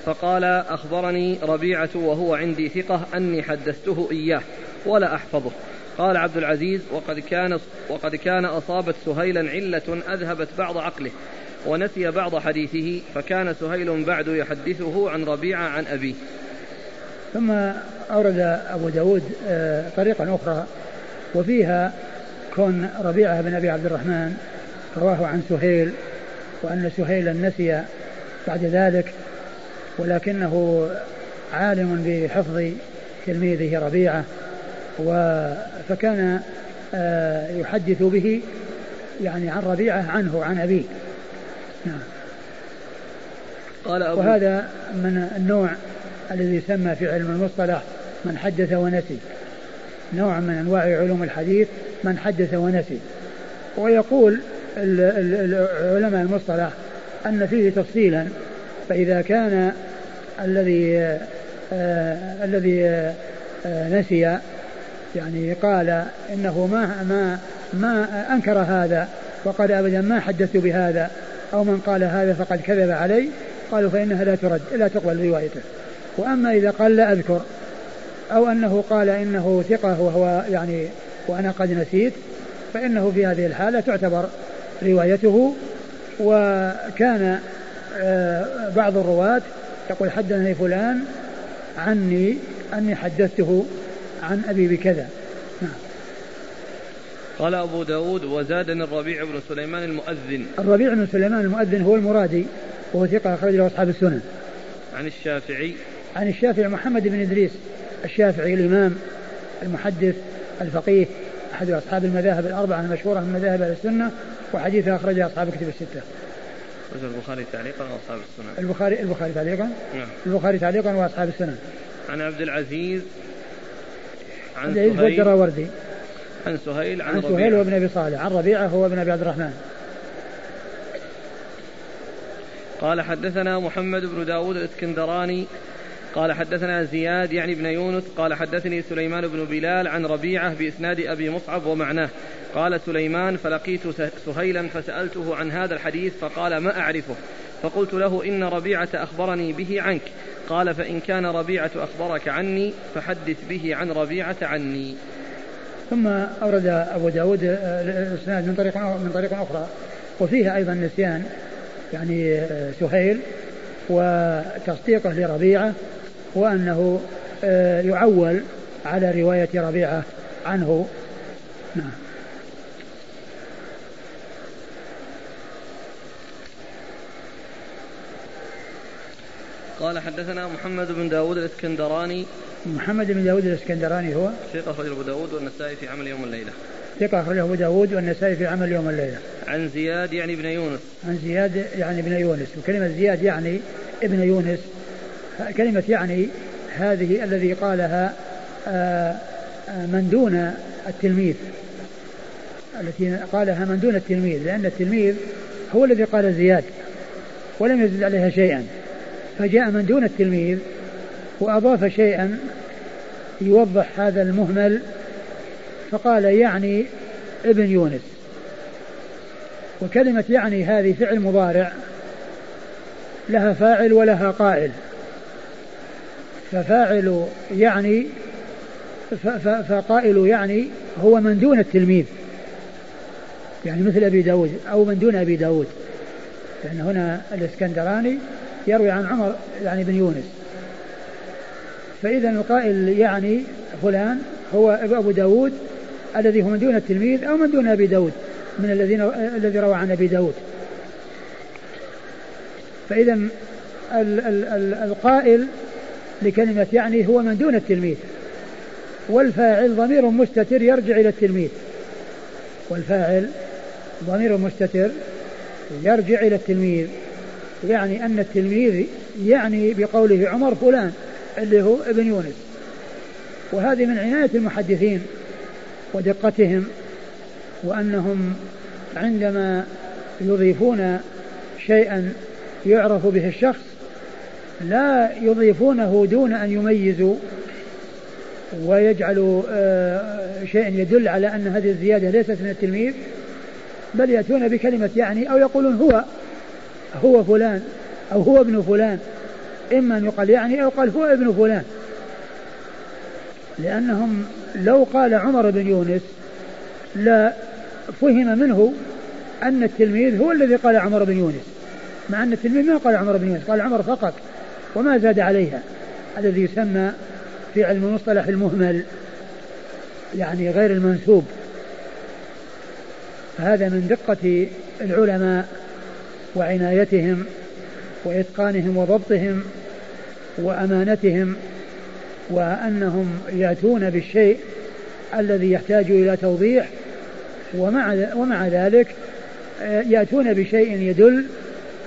فقال أخبرني ربيعة وهو عندي ثقة أني حدثته إياه ولا أحفظه. قال عبد العزيز وقد كان وقد كان أصابت سهيلا علة أذهبت بعض عقله ونسي بعض حديثه فكان سهيل بعد يحدثه عن ربيعة عن أبيه. ثم أورد أبو داود آه، طريقا أخرى وفيها كون ربيعة بن أبي عبد الرحمن رواه عن سهيل وأن سهيلا نسي بعد ذلك ولكنه عالم بحفظ تلميذه ربيعة. فكان آه، يحدث به يعني عن ربيعة عنه عن أبيه. نعم. قال أبو وهذا من النوع الذي يسمى في علم المصطلح من حدث ونسي. نوع من أنواع علوم الحديث من حدث ونسي. ويقول علماء المصطلح أن فيه تفصيلا فإذا كان الذي آه الذي آه نسي يعني قال إنه ما ما ما أنكر هذا وقال أبدا ما حدثت بهذا أو من قال هذا فقد كذب علي قالوا فإنها لا ترد لا تقبل روايته. وأما إذا قال لا أذكر أو أنه قال إنه ثقة وهو يعني وأنا قد نسيت فإنه في هذه الحالة تعتبر روايته وكان آه، بعض الرواة يقول حدثني فلان عني أني حدثته عن أبي بكذا نعم قال أبو داود وزادني الربيع بن سليمان المؤذن الربيع بن سليمان المؤذن هو المرادي وهو ثقة أخرج له أصحاب السنن عن الشافعي عن الشافعي محمد بن إدريس الشافعي الإمام المحدث الفقيه أحد أصحاب المذاهب الأربعة المشهورة من مذاهب أهل السنة وحديثه أخرجه أصحاب كتب الستة. البخاري تعليقا وأصحاب السنن. البخاري البخاري تعليقا؟ نعم. البخاري تعليقا وأصحاب السنن. عن عبد العزيز عن سهيل والدراوردي عن سهيل عن, عن سهيل وابن أبي صالح. عن ربيعة هو ابن ابي عبد الرحمن. قال حدثنا محمد بن داود الإسكندراني. قال حدثنا زياد يعني بن يونس. قال حدثني سليمان بن بلال عن ربيعة بإسناد أبي مصعب ومعناه. قال سليمان فلقيت سهيلا فسألته عن هذا الحديث فقال ما أعرفه؟ فقلت له إن ربيعة أخبرني به عنك. قال فإن كان ربيعة أخبرك عني فحدث به عن ربيعة عني. ثم أورد أبو داود الإسناد من طريق من طريق أخرى. وفيها أيضا نسيان يعني سهيل وتصديقه لربيعة وأنه آه، يعول على رواية ربيعة عنه. نعم. قال حدثنا محمد بن داود الإسكندراني. محمد بن داود الإسكندراني هو؟ ثقة أخرجه أبو داود والنسائي في عمل يوم الليلة. ثقة أخرجه أبو داود والنسائي في عمل يوم الليلة. عن زياد يعني ابن يونس. عن زياد يعني ابن يونس. وكلمة زياد يعني ابن يونس. كلمة يعني هذه الذي قالها آه، آه، من دون التلميذ. التي قالها من دون التلميذ لأن التلميذ هو الذي قال زياد ولم يزد عليها شيئا. فجاء من دون التلميذ وأضاف شيئا يوضح هذا المهمل فقال يعني ابن يونس. وكلمة يعني هذه فعل مضارع لها فاعل ولها قائل. ففاعل يعني فقائل يعني هو من دون التلميذ. يعني مثل أبي داود أو من دون أبي داود. لأن هنا الإسكندراني يروي عن عمر يعني بن يونس. فإذا القائل يعني فلان هو أبو داود الذي هو من دون التلميذ أو من دون أبي داود من الذين الذي روى عن أبي داود. فإذا القائل لكلمة يعني هو من دون التلميذ. والفاعل ضمير مستتر يرجع إلى التلميذ. والفاعل ضمير مستتر يرجع إلى التلميذ. يعني أن التلميذ يعني بقوله عمر فلان اللي هو ابن يونس. وهذه من عناية المحدثين ودقتهم وأنهم عندما يضيفون شيئا يعرف به الشخص لا يضيفونه دون أن يميزوا ويجعلوا آه، شيئا يدل على أن هذه الزيادة ليست من التلميذ بل يأتون بكلمة يعني أو يقولون هو هو فلان أو هو ابن فلان إما أن يقال يعني أو قال هو ابن فلان. لأنهم لو قال عمر بن يونس لا فهم منه أن التلميذ هو الذي قال عمر بن يونس مع أن التلميذ ما قال عمر بن يونس قال عمر فقط وما زاد عليها. الذي يسمى في علم المصطلح المهمل يعني غير المنسوب. فهذا من دقة العلماء. وعنايتهم وإتقانهم وضبطهم وأمانتهم وأنهم يأتون بالشيء الذي يحتاج إلى توضيح ومع ومع ذلك آه، يأتون بشيء يدل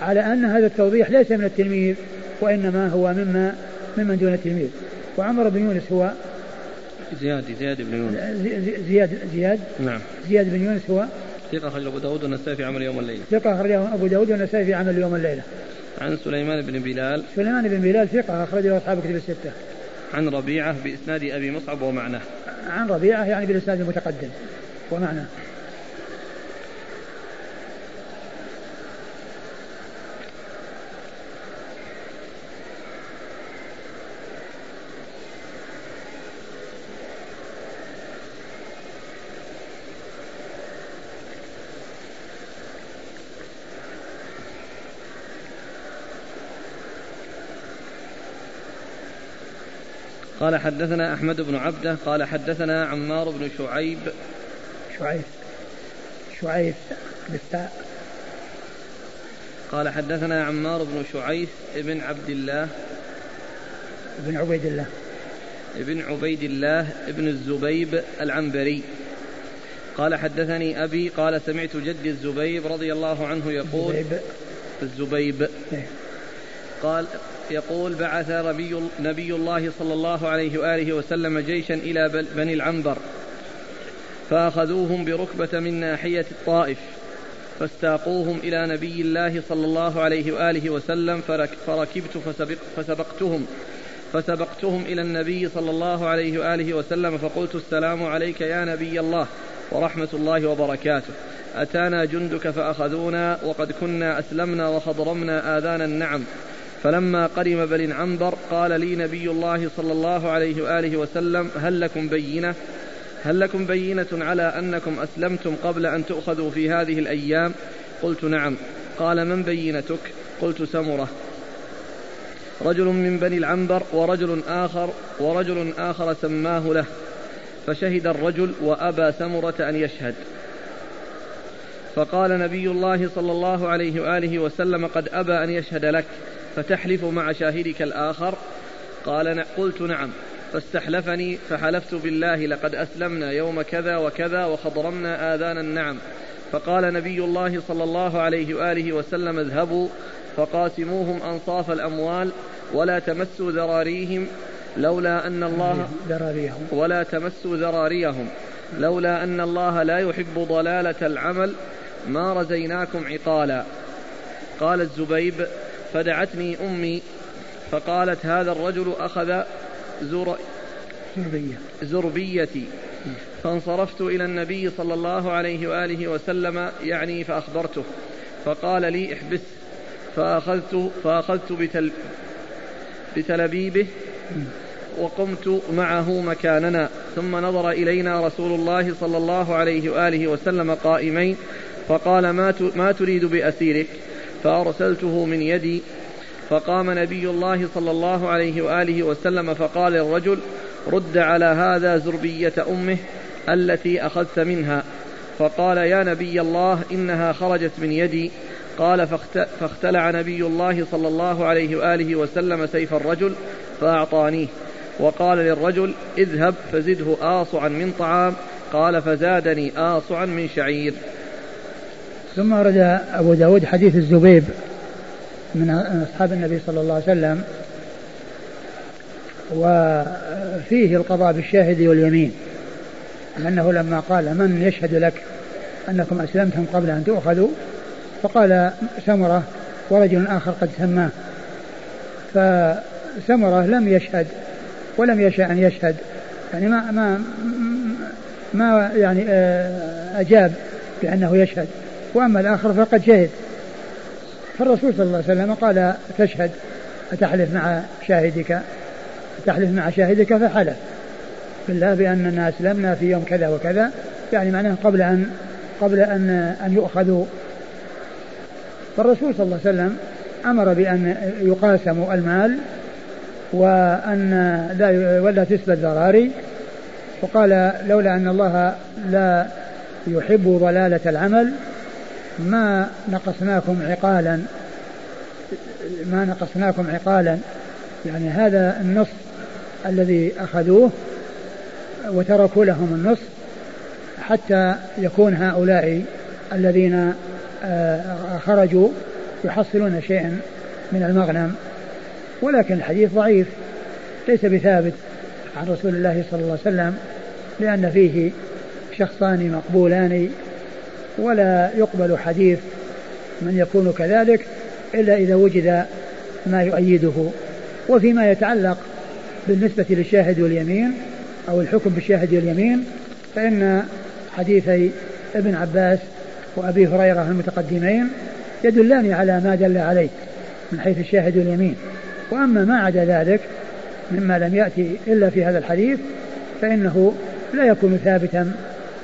على أن هذا التوضيح ليس من التلميذ وإنما هو مما ممن دون التلميذ. وعمر بن يونس هو زياد زياد بن يونس. زياد زياد؟ نعم. زياد بن يونس هو ثقة أخرج أبو داود والنسائي في عمل يوم الليلة. ثقة أخرج أبو داود والنسائي في عمل يوم الليلة. عن سليمان بن بلال. سليمان بن بلال ثقة أخرجه أصحاب كتب الستة. عن ربيعة بإسناد أبي مصعب ومعناه. عن ربيعة يعني بالإسناد المتقدم ومعناه. قال حدثنا أحمد بن عبده قال حدثنا عمار بن شعيب. شعيب. شعيب. بالتاء قال حدثنا عمار بن شعيث بن عبد الله. بن عبيد الله. بن عبيد الله بن الزبيب العنبري. قال حدثني أبي قال سمعت جدي الزبيب رضي الله عنه يقول الزبيب, الزبيب. إيه. قال يقول بعث نبي, نبي الله صلى الله عليه وآله وسلم جيشا إلى بني العنبر فأخذوهم بركبة من ناحية الطائف فاستاقوهم إلى نبي الله صلى الله عليه وآله وسلم فركبت فسبق فسبقتهم فسبقتهم إلى النبي صلى الله عليه وآله وسلم فقلت السلام عليك يا نبي الله ورحمة الله وبركاته. أتانا جندك فأخذونا وقد كنا أسلمنا وخضرمنا آذان النعم. فلما قدم بني عنبر قال لي نبي الله صلى الله عليه وآله وسلم هل لكم بينة؟ هل لكم بينة على أنكم أسلمتم قبل أن تؤخذوا في هذه الأيام؟ قلت نعم. قال من بينتك؟ قلت سمرة. رجل من بني العنبر ورجل آخر ورجل آخر سماه له. فشهد الرجل وأبى سمرة أن يشهد. فقال نبي الله صلى الله عليه وآله وسلم قد أبى أن يشهد لك. فتحلف مع شاهدك الآخر؟ قال قلت نعم. فاستحلفني فحلفت بالله لقد أسلمنا يوم كذا وكذا وخضرمنا آذان النعم. فقال نبي الله صلى الله عليه وآله وسلم اذهبوا فقاسموهم أنصاف الأموال ولا تمسوا ذراريهم لولا أن الله ذراريهم. ولا تمسوا ذراريهم لولا أن الله لا يحب ضلالة العمل ما رزيناكم عقالا. قال الزبيب فدعتني أمي فقالت هذا الرجل أخذ زر زربية. زربيتي. فانصرفت إلى النبي صلى الله عليه وآله وسلم يعني فأخبرته. فقال لي احبس. فأخذت فأخذت بتل بتلبيبه وقمت معه مكاننا. ثم نظر إلينا رسول الله صلى الله عليه وآله وسلم قائمين. فقال ما ما تريد بأسيرك؟ فأرسلته من يدي فقام نبي الله صلى الله عليه وآله وسلم فقال للرجل رد على هذا زربية أمه التي أخذت منها فقال يا نبي الله إنها خرجت من يدي قال فاختلع نبي الله صلى الله عليه وآله وسلم سيف الرجل فأعطانيه وقال للرجل اذهب فزده آصعا من طعام قال فزادني آصعا من شعير ثم ورد أبو داود حديث الزبيب من أصحاب النبي صلى الله عليه وسلم وفيه القضاء بالشاهد واليمين لأنه لما قال من يشهد لك أنكم أسلمتم قبل أن تؤخذوا؟ فقال سمرة ورجل آخر قد سماه. فسمرة لم يشهد ولم يشاء أن يشهد يعني ما ما ما يعني آه، أجاب بأنه يشهد. وأما الآخر فقد شهد. فالرسول صلى الله عليه وسلم قال تشهد أتحلف مع شاهدك تحلف مع شاهدك فحلف. بالله بأننا أسلمنا في يوم كذا وكذا يعني معناه قبل أن قبل أن أن يؤخذوا. فالرسول صلى الله عليه وسلم أمر بأن يقاسم المال وأن لا ولا تسبى الذراري وقال لولا أن الله لا يحب ضلالة العمل ما نقصناكم عقالا ما نقصناكم عقالا يعني هذا النص الذي أخذوه وتركوا لهم النص حتى يكون هؤلاء الذين آه، خرجوا يحصلون شيئا من المغنم. ولكن الحديث ضعيف ليس بثابت عن رسول الله صلى الله عليه وسلم لأن فيه شخصان مقبولان ولا يقبل حديث من يكون كذلك إلا إذا وجد ما يؤيده. وفيما يتعلق بالنسبة للشاهد واليمين أو الحكم بالشاهد واليمين فإن حديثي ابن عباس وأبي هريرة المتقدمين يدلان على ما دل عليه من حيث الشاهد واليمين. وأما ما عدا ذلك مما لم يأتي إلا في هذا الحديث فإنه لا يكون ثابتا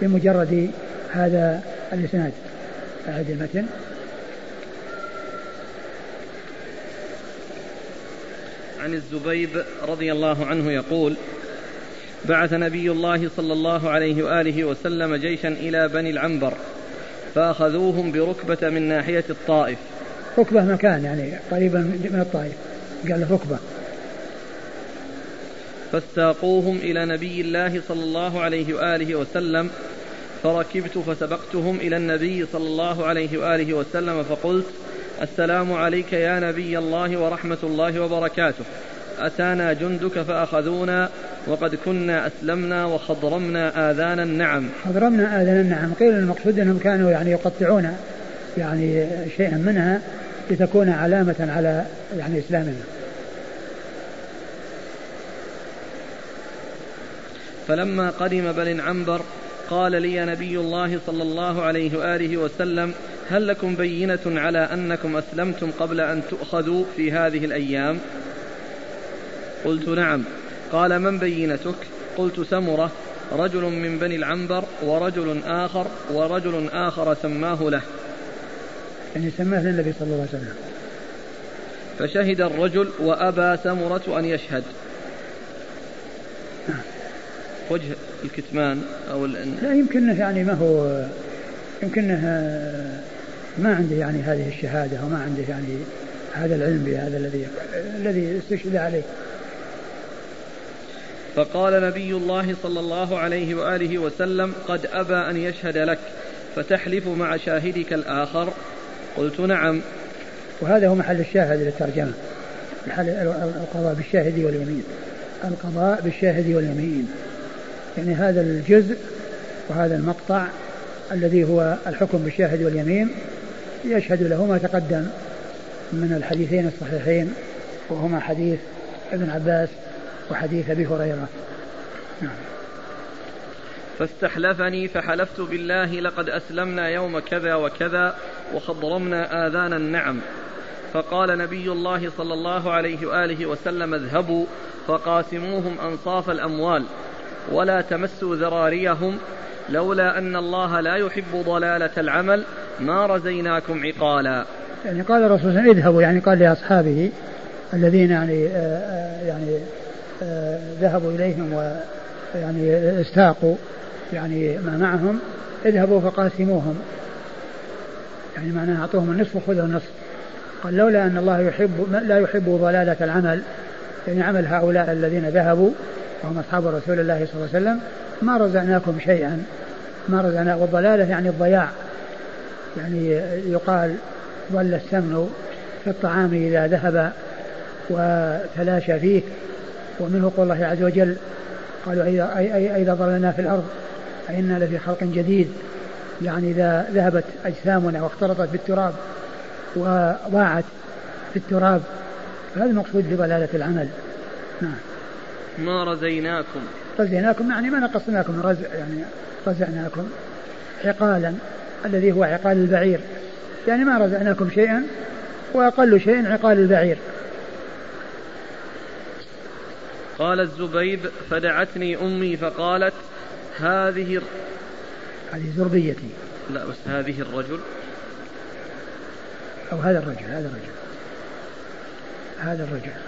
بمجرد هذا الإسناد. أعد المتن. عن الزبيب رضي الله عنه يقول بعث نبي الله صلى الله عليه وآله وسلم جيشا إلى بني العنبر فأخذوهم بركبة من ناحية الطائف. ركبة مكان يعني قريبا من الطائف. قال ركبة. فاستاقوهم إلى نبي الله صلى الله عليه وآله وسلم فركبت فسبقتهم إلى النبي صلى الله عليه وآله وسلم فقلت السلام عليك يا نبي الله ورحمة الله وبركاته. أتانا جندك فأخذونا وقد كنا أسلمنا وخضرمنا آذان النعم. خضرمنا آذان النعم. قيل المقصود أنهم كانوا يعني يقطعون يعني شيئا منها لتكون علامة على يعني إسلامنا فلما قدم بني عنبر قال لي نبي الله صلى الله عليه وآله وسلم هل لكم بينة على أنكم أسلمتم قبل أن تؤخذوا في هذه الأيام؟ قلت نعم. قال من بينتك؟ قلت سمرة رجل من بني العنبر ورجل آخر ورجل آخر سماه له. يعني سماه للنبي صلى الله عليه وسلم. فشهد الرجل وأبى سمرة أن يشهد. وجه الكتمان أو لا يمكنه يعني ما هو يمكنه ما عنده يعني هذه الشهادة وما عنده يعني هذا العلم بهذا الذي الذي استشهد عليه. فقال نبي الله صلى الله عليه وآله وسلم قد أبى أن يشهد لك فتحلف مع شاهدك الآخر. قلت نعم. وهذا هو محل الشاهد للترجمة محل القضاء بالشاهد واليمين. القضاء بالشاهد واليمين. يعني هذا الجزء وهذا المقطع الذي هو الحكم بالشاهد واليمين يشهد له ما تقدم من الحديثين الصحيحين وهما حديث ابن عباس وحديث أبي هريرة. نعم. فاستحلفني فحلفت بالله لقد أسلمنا يوم كذا وكذا وخضرمنا آذان النعم. فقال نبي الله صلى الله عليه وآله وسلم اذهبوا فقاسموهم أنصاف الأموال. ولا تمسوا ذراريهم لولا أن الله لا يحب ضلالة العمل ما رزيناكم عقالا. يعني قال الرسول صلى الله عليه وسلم اذهبوا يعني قال لأصحابه الذين يعني آه، آه، يعني آه، ذهبوا إليهم ويعني استاقوا يعني ما معهم اذهبوا فقاسموهم. يعني معناها أعطوهم النصف وخذوا النصف. قال لولا أن الله يحب لا يحب ضلالة العمل يعني عمل هؤلاء الذين ذهبوا وهم أصحاب رسول الله صلى الله عليه وسلم ما رزقناكم شيئا. ما رزقنا والضلالة يعني الضياع. يعني يقال ضل السمن في الطعام إذا ذهب وتلاشى فيه. ومنه قول الله عز وجل قالوا أيضا ضللنا في الأرض أئنا لفي خلق جديد. يعني إذا ذهبت أجسامنا واختلطت بالتراب وضاعت في التراب هذا المقصود بضلالة العمل. نعم. ما رزيناكم. رزيناكم يعني ما نقصناكم من رزع يعني رزعناكم عقالا الذي هو عقال البعير. يعني ما رزعناكم شيئا وأقل شيء عقال البعير. قال الزبيب فدعتني أمي فقالت هذه هذه زربيتي. لا بس هذه الرجل. أو هذا الرجل هذا الرجل. هذا الرجل.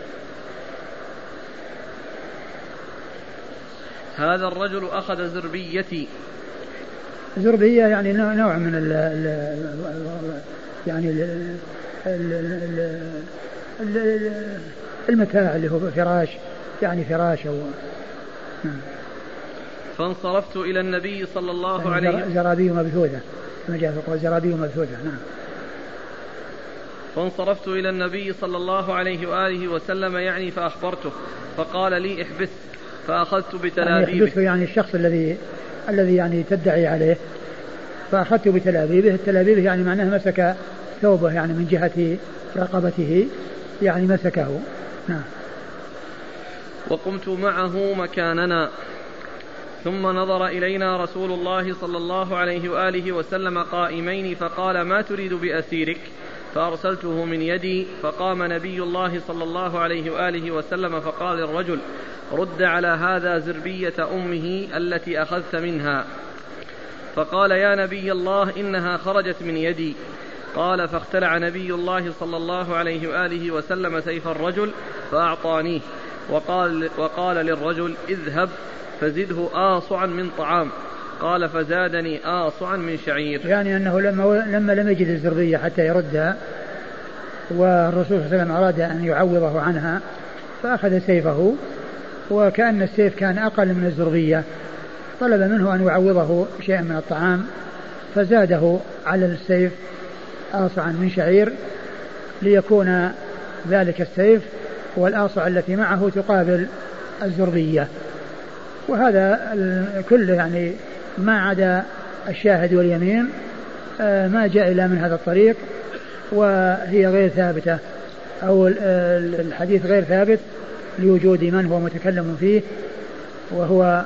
هذا الرجل أخذ زربيتي. زربية يعني نوع من ال ال يعني ال المتاع اللي هو فراش يعني فراش أو نعم. فانصرفت إلى النبي صلى الله يعني عليه وسلم. زرابي مبثوثة. كما جاء في القول زرابي مبثوثة نعم. فانصرفت إلى النبي صلى الله عليه وآله وسلم يعني فأخبرته فقال لي احبس فأخذت بتلابيبه يعني يعني الشخص الذي الذي يعني تدعي عليه. فأخذت بتلابيبه التلابيبه يعني معناه مسك ثوبه يعني من جهة رقبته. يعني مسكه. نعم. وقمت معه مكاننا. ثم نظر إلينا رسول الله صلى الله عليه وآله وسلم قائمين فقال ما تريد بأسيرك؟ فأرسلته من يدي فقام نبي الله صلى الله عليه وآله وسلم فقال للرجل رد على هذا زربية أمه التي أخذت منها. فقال يا نبي الله إنها خرجت من يدي. قال فاختلع نبي الله صلى الله عليه وآله وسلم سيف الرجل فأعطانيه. وقال, وقال للرجل اذهب فزده آصعا من طعام. قال فزادني آصعا من شعير. يعني أنه لما, لما لم يجد الزرية حتى يردها والرسول صلى الله عليه وسلم أراد أن يعوضه عنها فأخذ سيفه وكأن السيف كان أقل من الزربية طلب منه أن يعوضه شيئا من الطعام فزاده على السيف آصعا من شعير ليكون ذلك السيف والآصع التي معه تقابل الزربية وهذا كله يعني ما عدا الشاهد واليمين آه، ما جاء إلا من هذا الطريق وهي غير ثابتة أو الحديث غير ثابت لوجود من هو متكلم فيه وهو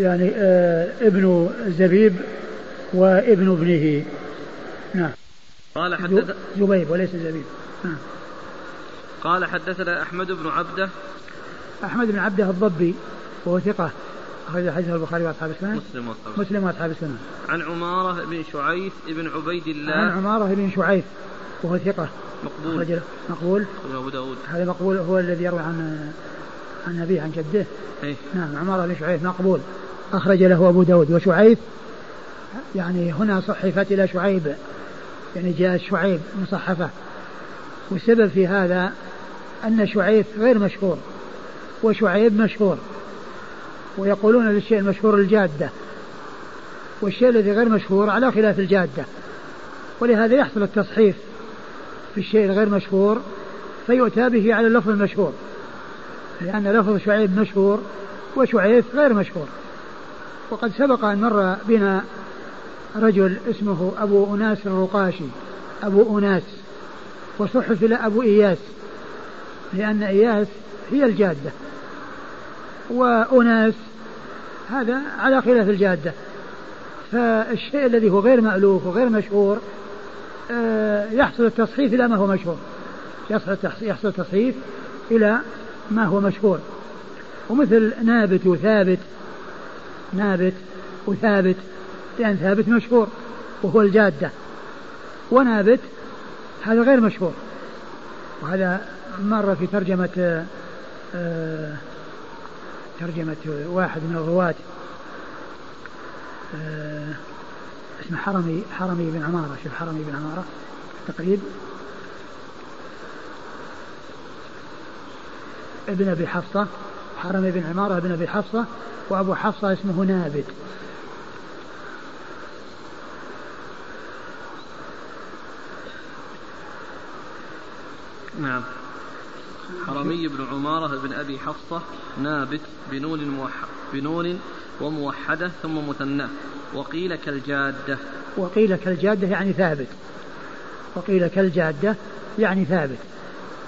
يعني آه، ابن زبيب وابن ابنه. نعم. قال حدث زبيب وليس زبيب. نعم. قال حدثنا أحمد بن عبده. أحمد بن عبده الضبي وهو ثقة. أخرج حديث البخاري وأصحاب السنن. مسلم وأصحاب مسلم وأصحاب السنن. عن عمارة بن شعيث بن عبيد الله. عن عمارة بن شعيث وهو ثقة. مقبول. مقبول. أبو داود. هذا مقبول هو الذي يروي عن عن أبيه عن جده. إيه؟ نعم عمارة بن شعيث مقبول. أخرج له أبو داود. وشعيث يعني هنا صحفت إلى شعيب يعني جاء شعيب مصحفة والسبب في هذا أن شعيب غير مشهور. وشعيب مشهور. ويقولون للشيء المشهور الجادة والشيء الذي غير مشهور على خلاف الجادة. ولهذا يحصل التصحيف في الشيء الغير مشهور فيؤتى به على اللفظ المشهور. لأن لفظ شعيب مشهور وشعيب غير مشهور. وقد سبق أن مر بنا رجل اسمه أبو أناس الرقاشي. أبو أناس وصحف إلى أبو إياس لأن إياس هي الجادة. وأناس هذا على خلاف الجادة. فالشيء الذي هو غير مألوف وغير مشهور آه، يحصل التصحيف إلى ما هو مشهور. يحصل التصحيف إلى ما هو مشهور. ومثل نابت وثابت نابت وثابت لأن ثابت مشهور وهو الجادة. ونابت هذا غير مشهور. وهذا مر في ترجمة آه، ترجمة واحد من الرواة آه، اسمه حرمي حرمي بن عمارة شوف حرمي بن عمارة تقريب ابن أبي حفصة حرمي بن عمارة ابن أبي حفصة وأبو حفصة اسمه نابت. نعم. حرمي بن عمارة بن أبي حفصة نابت بنون بنون وموحدة ثم مثنى. وقيل كالجادة. وقيل كالجادة يعني ثابت. وقيل كالجادة يعني ثابت.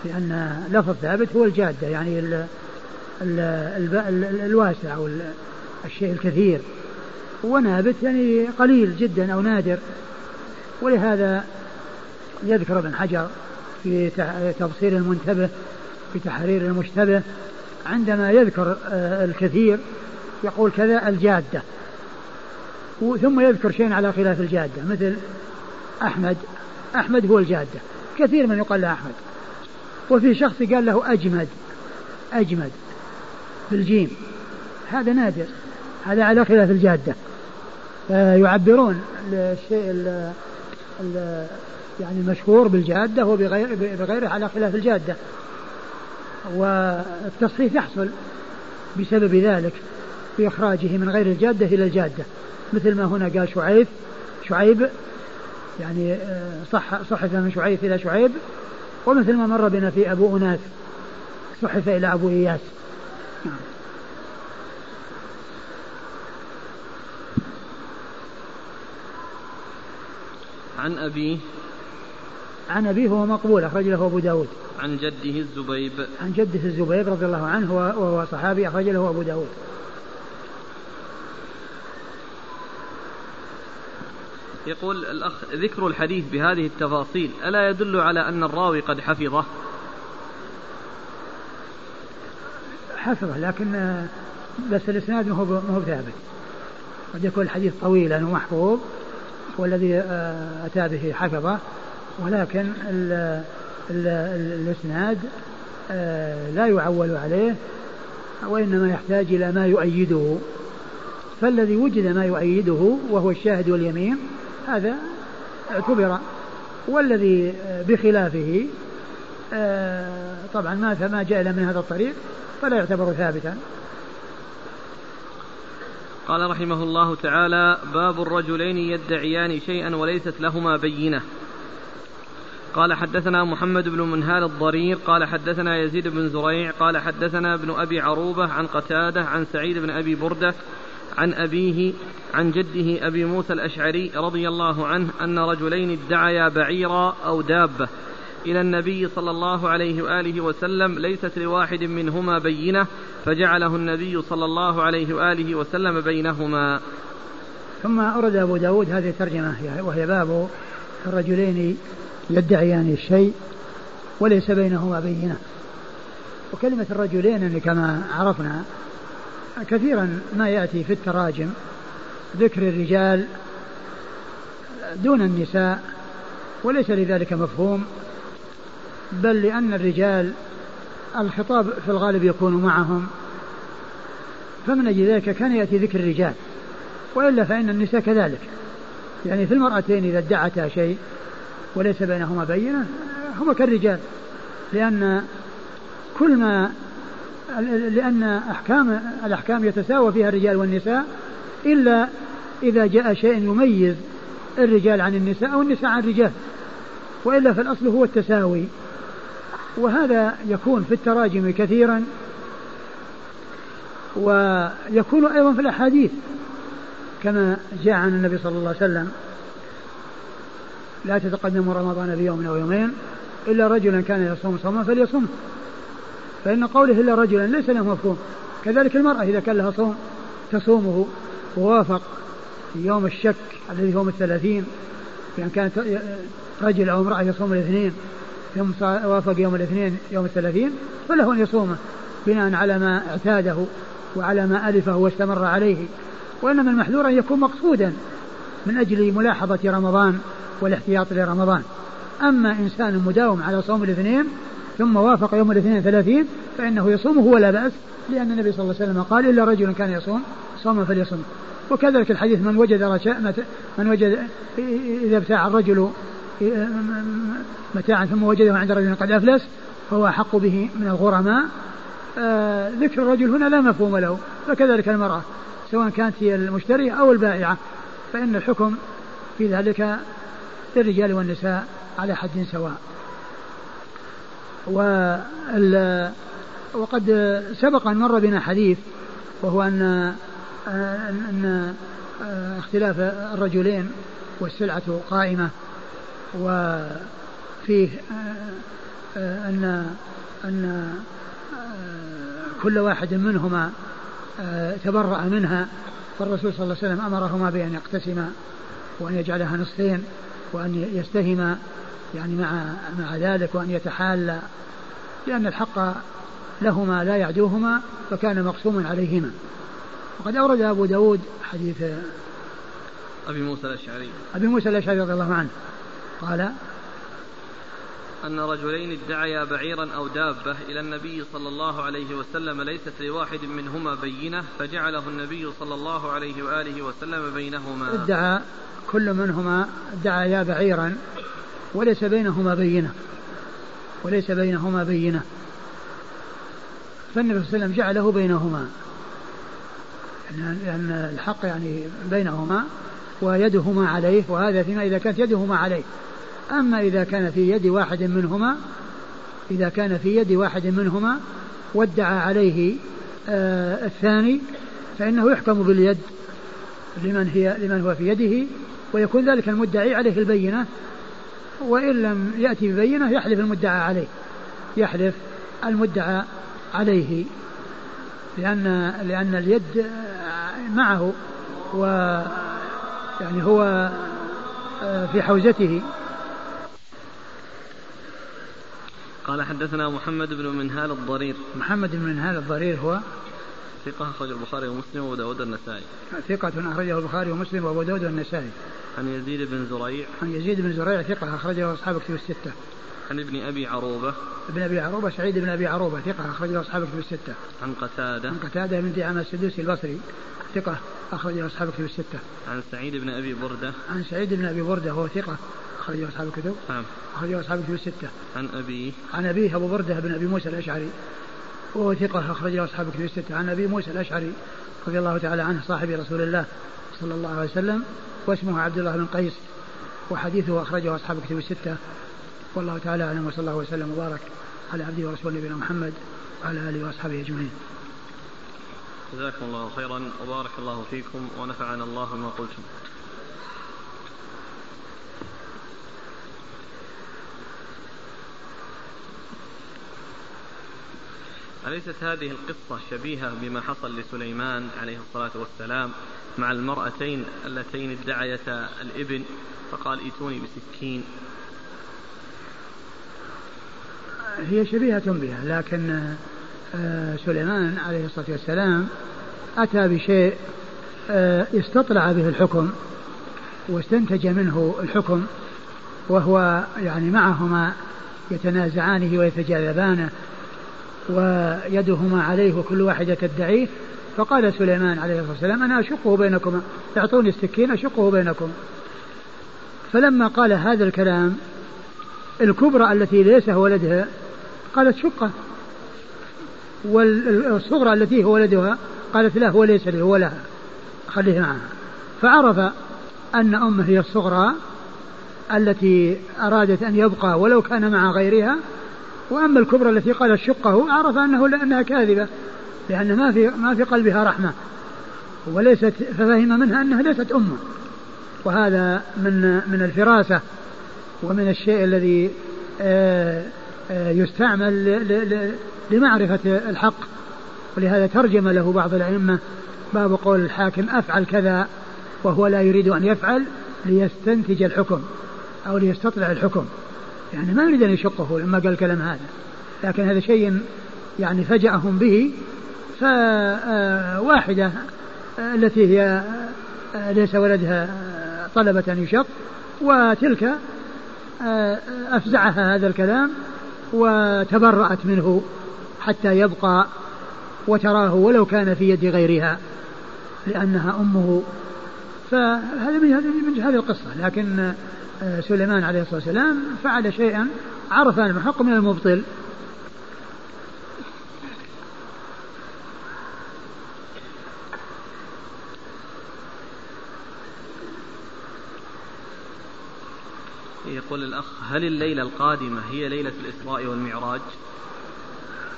لأن لفظ ثابت هو الجادة يعني ال ال ال ال الواسع أو الشيء الكثير. ونابت يعني قليل جدا أو نادر. ولهذا يذكر ابن حجر في تبصير المنتبه في تحرير المشتبه عندما يذكر آه، الكثير يقول كذا الجادة. ثم يذكر شيء على خلاف الجادة مثل أحمد. أحمد هو الجادة. كثير من يقال له أحمد. وفي شخص قال له أجمد أجمد بالجيم هذا نادر. هذا على خلاف الجادة. يعبرون الشيء يعني المشهور بالجادة وبغير بغيره على خلاف الجادة. والتصحيف يحصل بسبب ذلك في إخراجه من غير الجادة إلى الجادة مثل ما هنا قال شعيب شعيب يعني آه، صح صحف من شعيب إلى شعيب ومثل ما مر بنا في أبو أناس صحف إلى أبو إياس. عن أبيه عن أبيه هو مقبول أخرج له أبو داود. عن جده الزبيب. عن جده الزبيب رضي الله عنه وهو صحابي أخرج له أبو داود. يقول الأخ ذكر الحديث بهذه التفاصيل ألا يدل على أن الراوي قد حفظه؟ حفظه لكن بس الإسناد ما هو ثابت قد يكون الحديث طويلا ومحفوظ والذي آه، أتى به حفظه. ولكن ال ال الإسناد آه، لا يعول عليه وإنما يحتاج إلى ما يؤيده. فالذي وجد ما يؤيده وهو الشاهد واليمين هذا اعتبر. والذي بخلافه آه، طبعا ما ما جاء إلا من هذا الطريق فلا يعتبر ثابتا. قال رحمه الله تعالى باب الرجلين يدعيان شيئا وليست لهما بينة. قال حدثنا محمد بن منهال الضرير قال حدثنا يزيد بن زريع قال حدثنا ابن أبي عروبة عن قتادة عن سعيد بن أبي بردة عن أبيه عن جده أبي موسى الأشعري رضي الله عنه أن رجلين ادعيا بعيرا أو دابة إلى النبي صلى الله عليه وآله وسلم ليست لواحد منهما بينة فجعله النبي صلى الله عليه وآله وسلم بينهما. ثم أورد أبو داود هذه الترجمة وهي باب الرجلين يدعيان الشيء وليس بينهما بينة. وكلمة الرجلين كما عرفنا كثيرا ما يأتي في التراجم ذكر الرجال دون النساء وليس لذلك مفهوم بل لأن الرجال الخطاب في الغالب يكون معهم. فمن أجل ذلك كان يأتي ذكر الرجال وإلا فإن النساء كذلك. يعني في المرأتين إذا ادعتا شيء وليس بينهما بينة هما كالرجال لأن كل ما لأن أحكام الأحكام يتساوى فيها الرجال والنساء إلا إذا جاء شيء يميز الرجال عن النساء أو النساء عن الرجال وإلا فالأصل هو التساوي. وهذا يكون في التراجم كثيرا ويكون أيضا في الأحاديث كما جاء عن النبي صلى الله عليه وسلم. لا تتقدموا رمضان بيوم أو يومين إلا رجلا كان يصوم صوما فليصوم. فإن قوله إلا رجلا ليس له مفهوم. كذلك المرأة إذا كان لها صوم تصومه ووافق يوم الشك الذي هو الثلاثين. بأن كانت رجل أو امرأة يصوم الاثنين ثم وافق يوم الاثنين يوم الثلاثين فله أن يصومه بناء على ما اعتاده وعلى ما ألفه واستمر عليه. وإنما المحذور أن يكون مقصودا من أجل ملاحظة رمضان والاحتياط لرمضان. أما إنسان مداوم على صوم الاثنين ثم وافق يوم الاثنين ثلاثين فإنه يصومه ولا بأس لأن النبي صلى الله عليه وسلم قال إلا رجل كان يصوم صوما فليصوم. وكذلك الحديث من وجد رشاء من وجد إذا ابتاع الرجل متاعا ثم وجده عند رجل قد أفلس فهو أحق به من الغرماء آه ذكر الرجل هنا لا مفهوم له. فكذلك المرأة سواء كانت هي المشترية أو البائعة فإن الحكم في ذلك للرجال والنساء على حد سواء. وقد سبق أن مر بنا حديث وهو أن أن اختلاف الرجلين والسلعة قائمة وفيه أن أن كل واحد منهما تبرأ منها فالرسول صلى الله عليه وسلم أمرهما بأن يقتسما وأن يجعلها نصفين. وأن يستهما يعني مع مع ذلك وأن يتحالى لأن الحق لهما لا يعدوهما فكان مقسوما عليهما. وقد أورد أبو داود حديث أبي موسى الأشعري. أبي موسى الأشعري رضي الله عنه. قال أن رجلين ادعيا بعيرا أو دابة إلى النبي صلى الله عليه وسلم ليست لواحد منهما بينة فجعله النبي صلى الله عليه وآله وسلم بينهما. ادعى كل منهما ادعيا بعيرا وليس بينهما بينة وليس بينهما بينة. فالنبي صلى الله عليه وسلم جعله بينهما. لأن الحق يعني بينهما ويدهما عليه وهذا فيما إذا كانت يدهما عليه. أما إذا كان في يد واحد منهما إذا كان في يد واحد منهما وادعى عليه آه الثاني فإنه يحكم باليد لمن هي لمن هو في يده ويكون ذلك المدعي عليه البينة وإن لم يأتي ببينة يحلف المدعى عليه يحلف المدعى عليه لأن لأن اليد معه و يعني هو في حوزته. قال حدثنا محمد بن منهال الضرير. محمد بن منهال الضرير هو ثقة أخرج البخاري ومسلم وأبو داود النسائي ثقة أخرجه البخاري ومسلم وأبو داود النسائي عن يزيد بن زريع. عن يزيد بن زريع ثقة أخرجه أصحاب كتب الستة. عن ابن أبي عروبة. ابن أبي عروبة سعيد بن أبي عروبة ثقة أخرجه أصحاب كتب الستة. عن قتادة. عن قتادة بن دعامة السدوسي البصري ثقة أخرجه أصحاب كتب الستة. عن سعيد بن أبي بردة. عن سعيد بن أبي بردة هو ثقة أخرجه أصحاب الكتب. نعم. أخرجه أصحاب الكتب الستة. عن أبيه. عن أبيه أبو بردة بن أبي موسى الأشعري. وهو ثقة أخرجه أصحاب كتب الستة. عن أبي موسى الأشعري رضي الله تعالى عنه صاحب رسول الله صلى الله عليه وسلم واسمه عبد الله بن قيس وحديثه أخرجه أصحاب كتب الستة. والله تعالى أعلم وصلى الله وسلم وبارك على عبده ورسوله نبينا محمد وعلى آله وأصحابه أجمعين. جزاكم الله خيرا وبارك الله فيكم ونفعنا الله بما قلتم. أليست هذه القصة شبيهة بما حصل لسليمان عليه الصلاة والسلام مع المرأتين اللتين ادعيتا الإبن فقال ائتوني بسكين؟ هي شبيهة بها لكن آه، سليمان عليه الصلاة والسلام أتى بشيء آه، استطلع به الحكم واستنتج منه الحكم وهو يعني معهما يتنازعانه ويتجاذبانه ويدهما عليه وكل واحدة تدعيه فقال سليمان عليه الصلاة والسلام أنا أشقه بينكما أعطوني السكين أشقه بينكم. فلما قال هذا الكلام الكبرى التي ليس ولدها قالت شقة. والصغرى التي هو ولدها قالت لا هو ليس لي هو لها. خليه معها. فعرف أن أمه هي الصغرى التي أرادت أن يبقى ولو كان مع غيرها وأما الكبرى التي قالت شقه عرف أنه لأنها كاذبة لأن ما في ما في قلبها رحمة وليست ففهم منها أنها ليست أمه. وهذا من من الفراسة ومن الشيء الذي آه، آه، يستعمل لمعرفة الحق. ولهذا ترجم له بعض الأئمة باب قول الحاكم أفعل كذا وهو لا يريد أن يفعل ليستنتج الحكم أو ليستطلع الحكم. يعني ما يريد أن يشقه لما قال الكلام هذا. لكن هذا شيء يعني فجأهم به فواحدة التي هي ليس ولدها طلبت أن يشق وتلك أفزعها هذا الكلام وتبرأت منه حتى يبقى وتراه ولو كان في يد غيرها لأنها أمه. فهذا من هذه القصة. لكن سليمان عليه الصلاة والسلام فعل شيئا عرف المحق من المبطل. يقول الأخ هل الليلة القادمة هي ليلة الإسراء والمعراج؟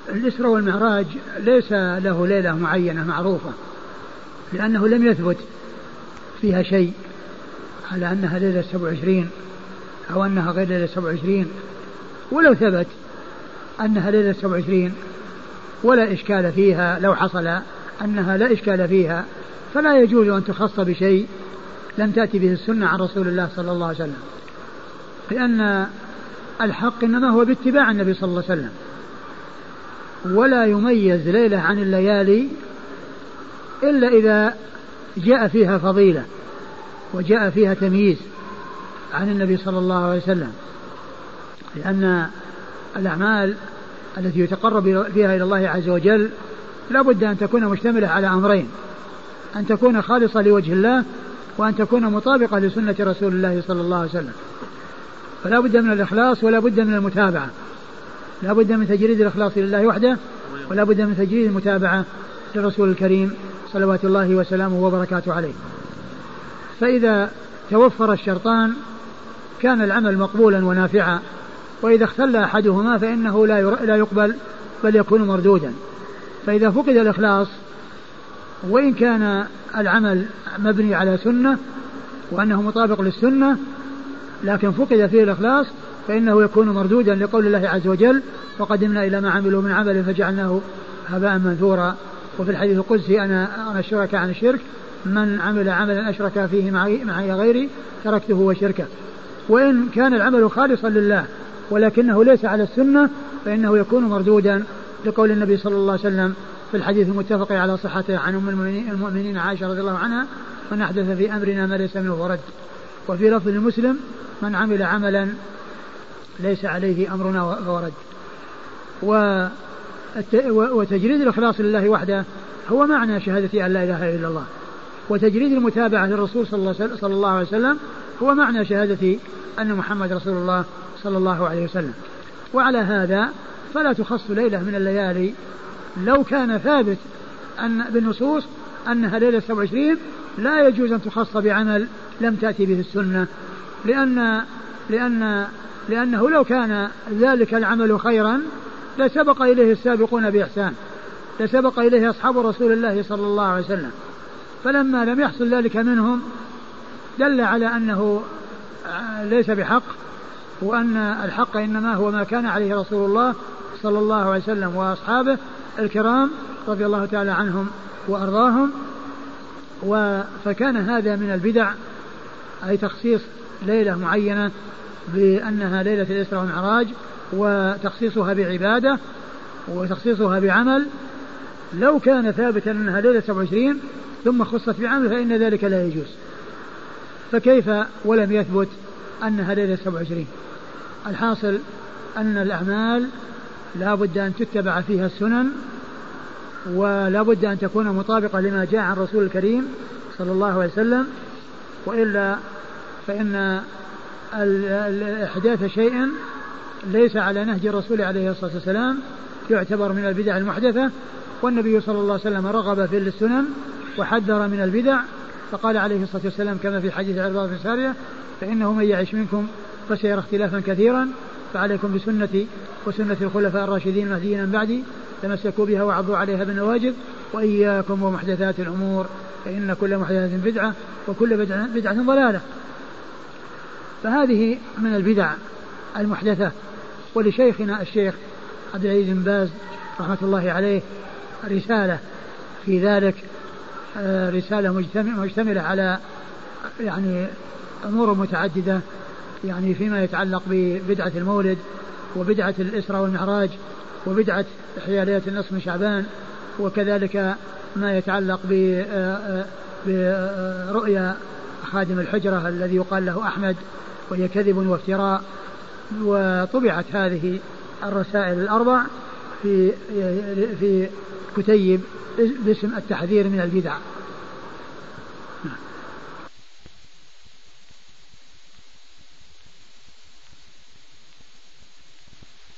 الإسراء والمعراج ليس له ليلة معينة معروفة لأنه لم يثبت فيها شيء. على أنها ليلة 27 أو أنها غير ليلة 27 ولو ثبت أنها ليلة 27 ولا إشكال فيها لو حصل أنها لا إشكال فيها فلا يجوز أن تخص بشيء لم تأتي به السنة عن رسول الله صلى الله عليه وسلم. لأن الحق إنما هو باتباع النبي صلى الله عليه وسلم. ولا يميز ليلة عن الليالي إلا إذا جاء فيها فضيلة. وجاء فيها تمييز عن النبي صلى الله عليه وسلم لأن الأعمال التي يتقرب فيها إلى الله عز وجل لا بد أن تكون مشتملة على أمرين أن تكون خالصة لوجه الله وأن تكون مطابقة لسنة رسول الله صلى الله عليه وسلم. فلا بد من الإخلاص ولا بد من المتابعة. لا بد من تجريد الإخلاص لله وحده ولا بد من تجريد المتابعة للرسول الكريم صلوات الله وسلامه وبركاته عليه. فإذا توفر الشرطان كان العمل مقبولا ونافعا. وإذا اختل أحدهما فإنه لا لا يقبل بل يكون مردودا. فإذا فقد الإخلاص وإن كان العمل مبني على سنة وأنه مطابق للسنة لكن فقد فيه الإخلاص فإنه يكون مردودا لقول الله عز وجل وقدمنا إلى ما عملوا من عمل فجعلناه هباء منثورا وفي الحديث القدسي أنا أنا الشركاء عن الشرك من عمل عملا أشرك فيه معي, معي غيري تركته وشركه. وإن كان العمل خالصا لله ولكنه ليس على السنة فإنه يكون مردودا لقول النبي صلى الله عليه وسلم في الحديث المتفق على صحته عن أم المؤمنين عائشة رضي الله عنها من أحدث في أمرنا ما ليس منه ورد وفي لفظ المسلم من عمل عملا ليس عليه أمرنا فورد وتجريد الإخلاص لله وحده هو معنى شهادة أن لا إله إلا الله. وتجريد المتابعة للرسول صلى الله عليه وسلم هو معنى شهادة أن محمد رسول الله صلى الله عليه وسلم. وعلى هذا فلا تخص ليلة من الليالي. لو كان ثابت أن بالنصوص أنها ليلة 27 لا يجوز أن تخص بعمل لم تأتي به السنة. لأن لأن لأنه لو كان ذلك العمل خيرا لسبق إليه السابقون بإحسان. لسبق إليه أصحاب رسول الله صلى الله عليه وسلم. فلما لم يحصل ذلك منهم دل على أنه ليس بحق وأن الحق إنما هو ما كان عليه رسول الله صلى الله عليه وسلم وأصحابه الكرام رضي الله تعالى عنهم وأرضاهم. فكان هذا من البدع أي تخصيص ليلة معينة بأنها ليلة الإسراء والمعراج وتخصيصها بعبادة وتخصيصها بعمل. لو كان ثابتا أنها ليلة 27 ثم خصت بعمل فإن ذلك لا يجوز. فكيف ولم يثبت أنها ليلة 27 الحاصل أن الأعمال لا بد أن تتبع فيها السنن ولا بد أن تكون مطابقة لما جاء عن الرسول الكريم صلى الله عليه وسلم وإلا فإن إحداث شيء ليس على نهج الرسول عليه الصلاة والسلام يعتبر من البدع المحدثة والنبي صلى الله عليه وسلم رغب في السنن وحذر من البدع فقال عليه الصلاة والسلام كما في حديث عرض بن سارية فإنه من يعش منكم فسيرى اختلافا كثيرا فعليكم بسنتي وسنة الخلفاء الراشدين المهديين من بعدي تمسكوا بها وعضوا عليها بالنواجذ وإياكم ومحدثات الأمور فإن كل محدثة بدعة وكل بدعة, بدعة ضلالة. فهذه من البدع المحدثة ولشيخنا الشيخ عبد العزيز بن باز رحمة الله عليه رسالة في ذلك رسالة مجتملة على يعني أمور متعددة يعني فيما يتعلق ببدعة المولد وبدعة الإسراء والمعراج وبدعة إحياء ليلة النصف من شعبان وكذلك ما يتعلق آه، آه، برؤيا خادم الحجرة الذي يقال له أحمد وهي كذب وافتراء. وطبعت هذه الرسائل الأربع في في كتيب باسم التحذير من البدع.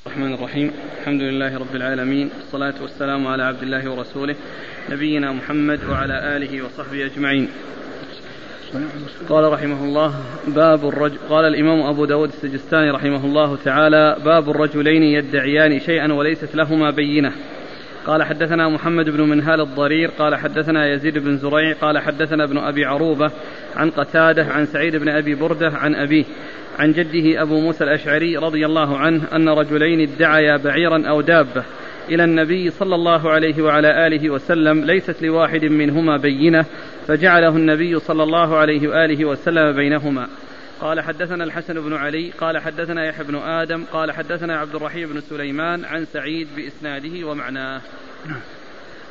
الرحمن الرحيم. الحمد لله رب العالمين. والصلاة والسلام على عبد الله ورسوله نبينا محمد وعلى آله وصحبه أجمعين. قال رحمه الله باب الرجل قال الإمام أبو داود السجستاني رحمه الله تعالى باب الرجلين يدعيان شيئا وليست لهما بينة. قال حدثنا محمد بن منهال الضرير قال حدثنا يزيد بن زريع قال حدثنا ابن أبي عروبة عن قتادة عن سعيد بن أبي بردة عن أبيه عن جده أبو موسى الأشعري رضي الله عنه أن رجلين ادعيا بعيرا أو دابة إلى النبي صلى الله عليه وعلى آله وسلم ليست لواحد منهما بينة فجعله النبي صلى الله عليه وآله وسلم بينهما. قال حدثنا الحسن بن علي قال حدثنا يحيى بن آدم قال حدثنا عبد الرحيم بن سليمان عن سعيد بإسناده ومعناه.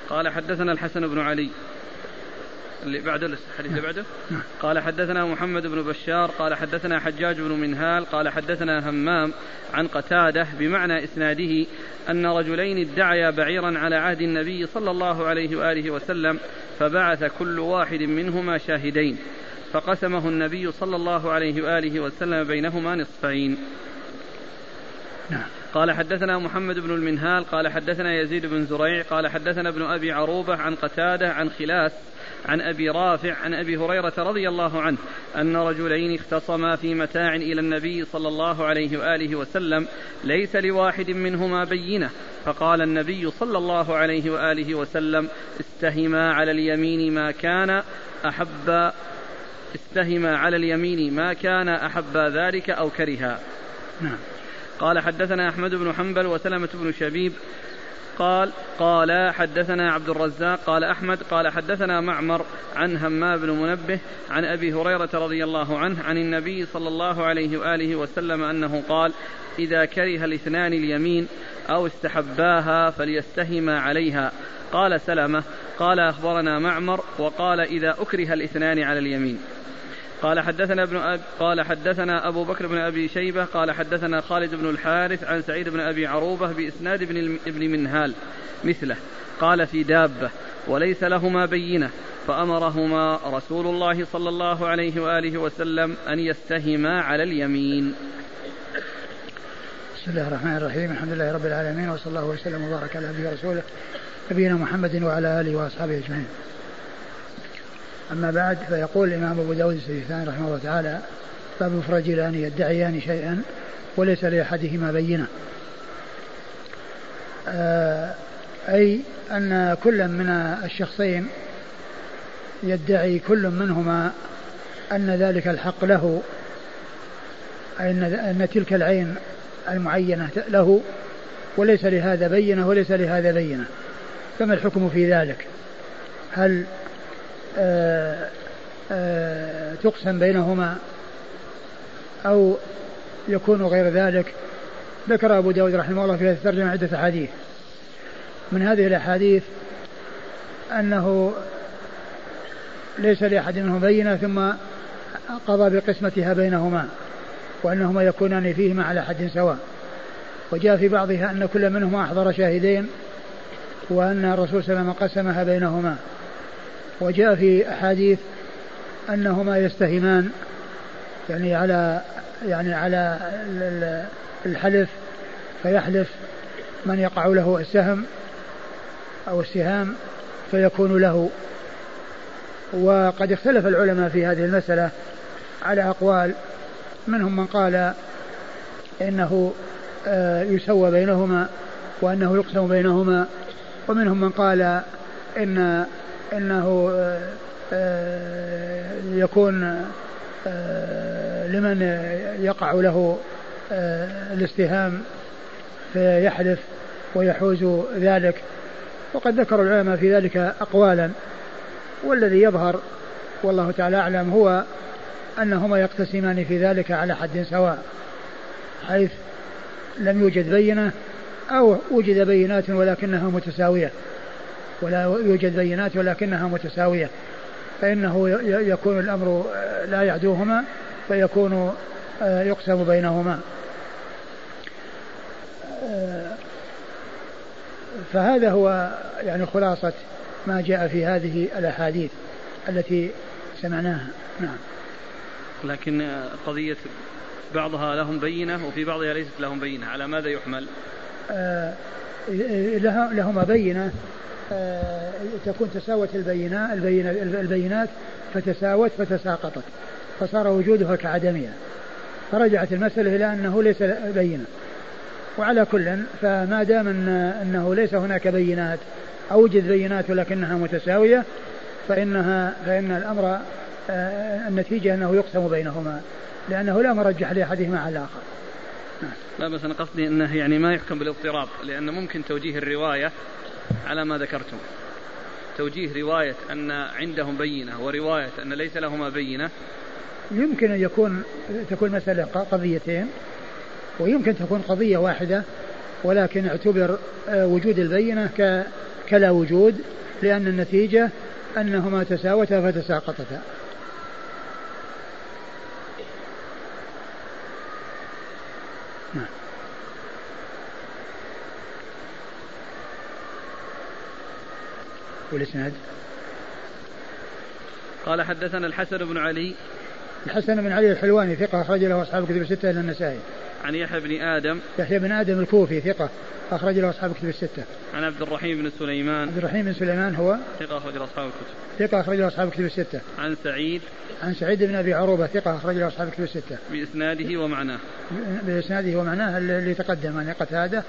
قال حدثنا الحسن بن علي. اللي بعده الحديث اللي بعده؟ قال حدثنا محمد بن بشار قال حدثنا حجاج بن منهال قال حدثنا همام عن قتادة بمعنى إسناده أن رجلين ادعيا بعيرا على عهد النبي صلى الله عليه وآله وسلم فبعث كل واحد منهما شاهدين. فقسمه النبي صلى الله عليه وآله وسلم بينهما نصفين. قال حدثنا محمد بن المنهال قال حدثنا يزيد بن زريع قال حدثنا ابن أبي عروبة عن قتادة عن خلاس عن أبي رافع عن أبي هريرة رضي الله عنه أن رجلين اختصما في متاع إلى النبي صلى الله عليه وآله وسلم ليس لواحد منهما بينة. فقال النبي صلى الله عليه وآله وسلم استهما على اليمين ما كان أحب استهما على اليمين ما كان أحب ذلك أو كرها. نعم. قال حدثنا أحمد بن حنبل وسلمة بن شبيب. قال قال حدثنا عبد الرزاق قال أحمد قال حدثنا معمر عن همام بن منبه عن أبي هريرة رضي الله عنه عن النبي صلى الله عليه وآله وسلم أنه قال إذا كره الاثنان اليمين أو استحباها فليستهما عليها. قال سلمة قال أخبرنا معمر وقال إذا أكره الاثنان على اليمين. قال حدثنا ابن أب قال حدثنا أبو بكر بن أبي شيبة قال حدثنا خالد بن الحارث عن سعيد بن أبي عروبة بإسناد ابن, ابن منهال مثله. قال في دابة وليس لهما بينة فأمرهما رسول الله صلى الله عليه وآله وسلم أن يستهما على اليمين. بسم الله الرحمن الرحيم الحمد لله رب العالمين وصلى الله وسلم وبارك على عبده ورسوله نبينا محمد وعلى آله وأصحابه أجمعين. أما بعد فيقول الإمام أبو داود السجستاني رحمه الله تعالى باب مفرجلان يدعيان شيئا وليس لأحدهما بينة. آه أي أن كل من الشخصين يدعي كل منهما أن ذلك الحق له أي أن تلك العين المعينة له وليس لهذا بينة وليس لهذا بينة. فما الحكم في ذلك؟ هل تقسم بينهما أو يكون غير ذلك. ذكر أبو داود رحمه الله في هذه الترجمة عدة أحاديث. من هذه الأحاديث أنه ليس لأحد منهم بينة ثم قضى بقسمتها بينهما وأنهما يكونان فيهما على حد سواء. وجاء في بعضها أن كل منهما أحضر شاهدين وأن الرسول صلى الله عليه وسلم قسمها بينهما. وجاء في أحاديث أنهما يستهمان يعني على يعني على الحلف فيحلف من يقع له السهم أو السهام فيكون له. وقد اختلف العلماء في هذه المسألة على أقوال منهم من قال إنه آه، يسوى بينهما وأنه يقسم بينهما ومنهم من قال إن إنه آه، آه، يكون لمن يقع له الاستهام فيحلف ويحوز ذلك. وقد ذكر العلماء في ذلك أقوالا. والذي يظهر والله تعالى أعلم هو أنهما يقتسمان في ذلك على حد سواء حيث لم يوجد بينة أو وجد بينات ولكنها متساوية. ولا يوجد بينات ولكنها متساوية. فإنه يكون الأمر لا يعدوهما فيكون آه، يقسم بينهما. آه، فهذا هو يعني خلاصة ما جاء في هذه الأحاديث التي سمعناها. نعم. لكن قضية بعضها لهم بينة وفي بعضها ليست لهم بينة. على ماذا يحمل؟ آه لهما بينة آه تكون تساوت البينات البينات فتساوت فتساقطت فصار وجودها كعدمها فرجعت المسألة إلى أنه ليس بينة. وعلى كل فما دام أن أنه ليس هناك بينات أوجد بينات ولكنها متساوية فإنها فإن الأمر آه، النتيجة أنه يقسم بينهما لأنه لا مرجح لأحدهما على الآخر. لا بس أنا قصدي أنه يعني ما يحكم بالاضطراب لأن ممكن توجيه الرواية على ما ذكرتم. توجيه رواية أن عندهم بينة ورواية أن ليس لهما بينة. يمكن أن يكون تكون مسألة قضيتين ويمكن تكون قضية واحدة ولكن اعتبر آه، وجود البينة كلا وجود لأن النتيجة أنهما تساوتا فتساقطتا. والإسناد قال حدثنا الحسن بن علي. الحسن بن علي الحلواني ثقة أخرج له أصحاب كتب الستة إلى النسائي. عن يحيى بن آدم. يحيى بن آدم الكوفي ثقة أخرج له أصحاب كتب الستة. عن عبد الرحيم بن سليمان. عبد الرحيم بن سليمان هو؟ ثقة أخرج له أصحاب الكتب. ثقة أخرج له أصحاب الكتب الستة. عن سعيد. عن سعيد بن أبي عروبة ثقة أخرج له أصحاب الكتب الستة. بإسناده ومعناه. بإسناده ومعناه اللي تقدم عن قتادة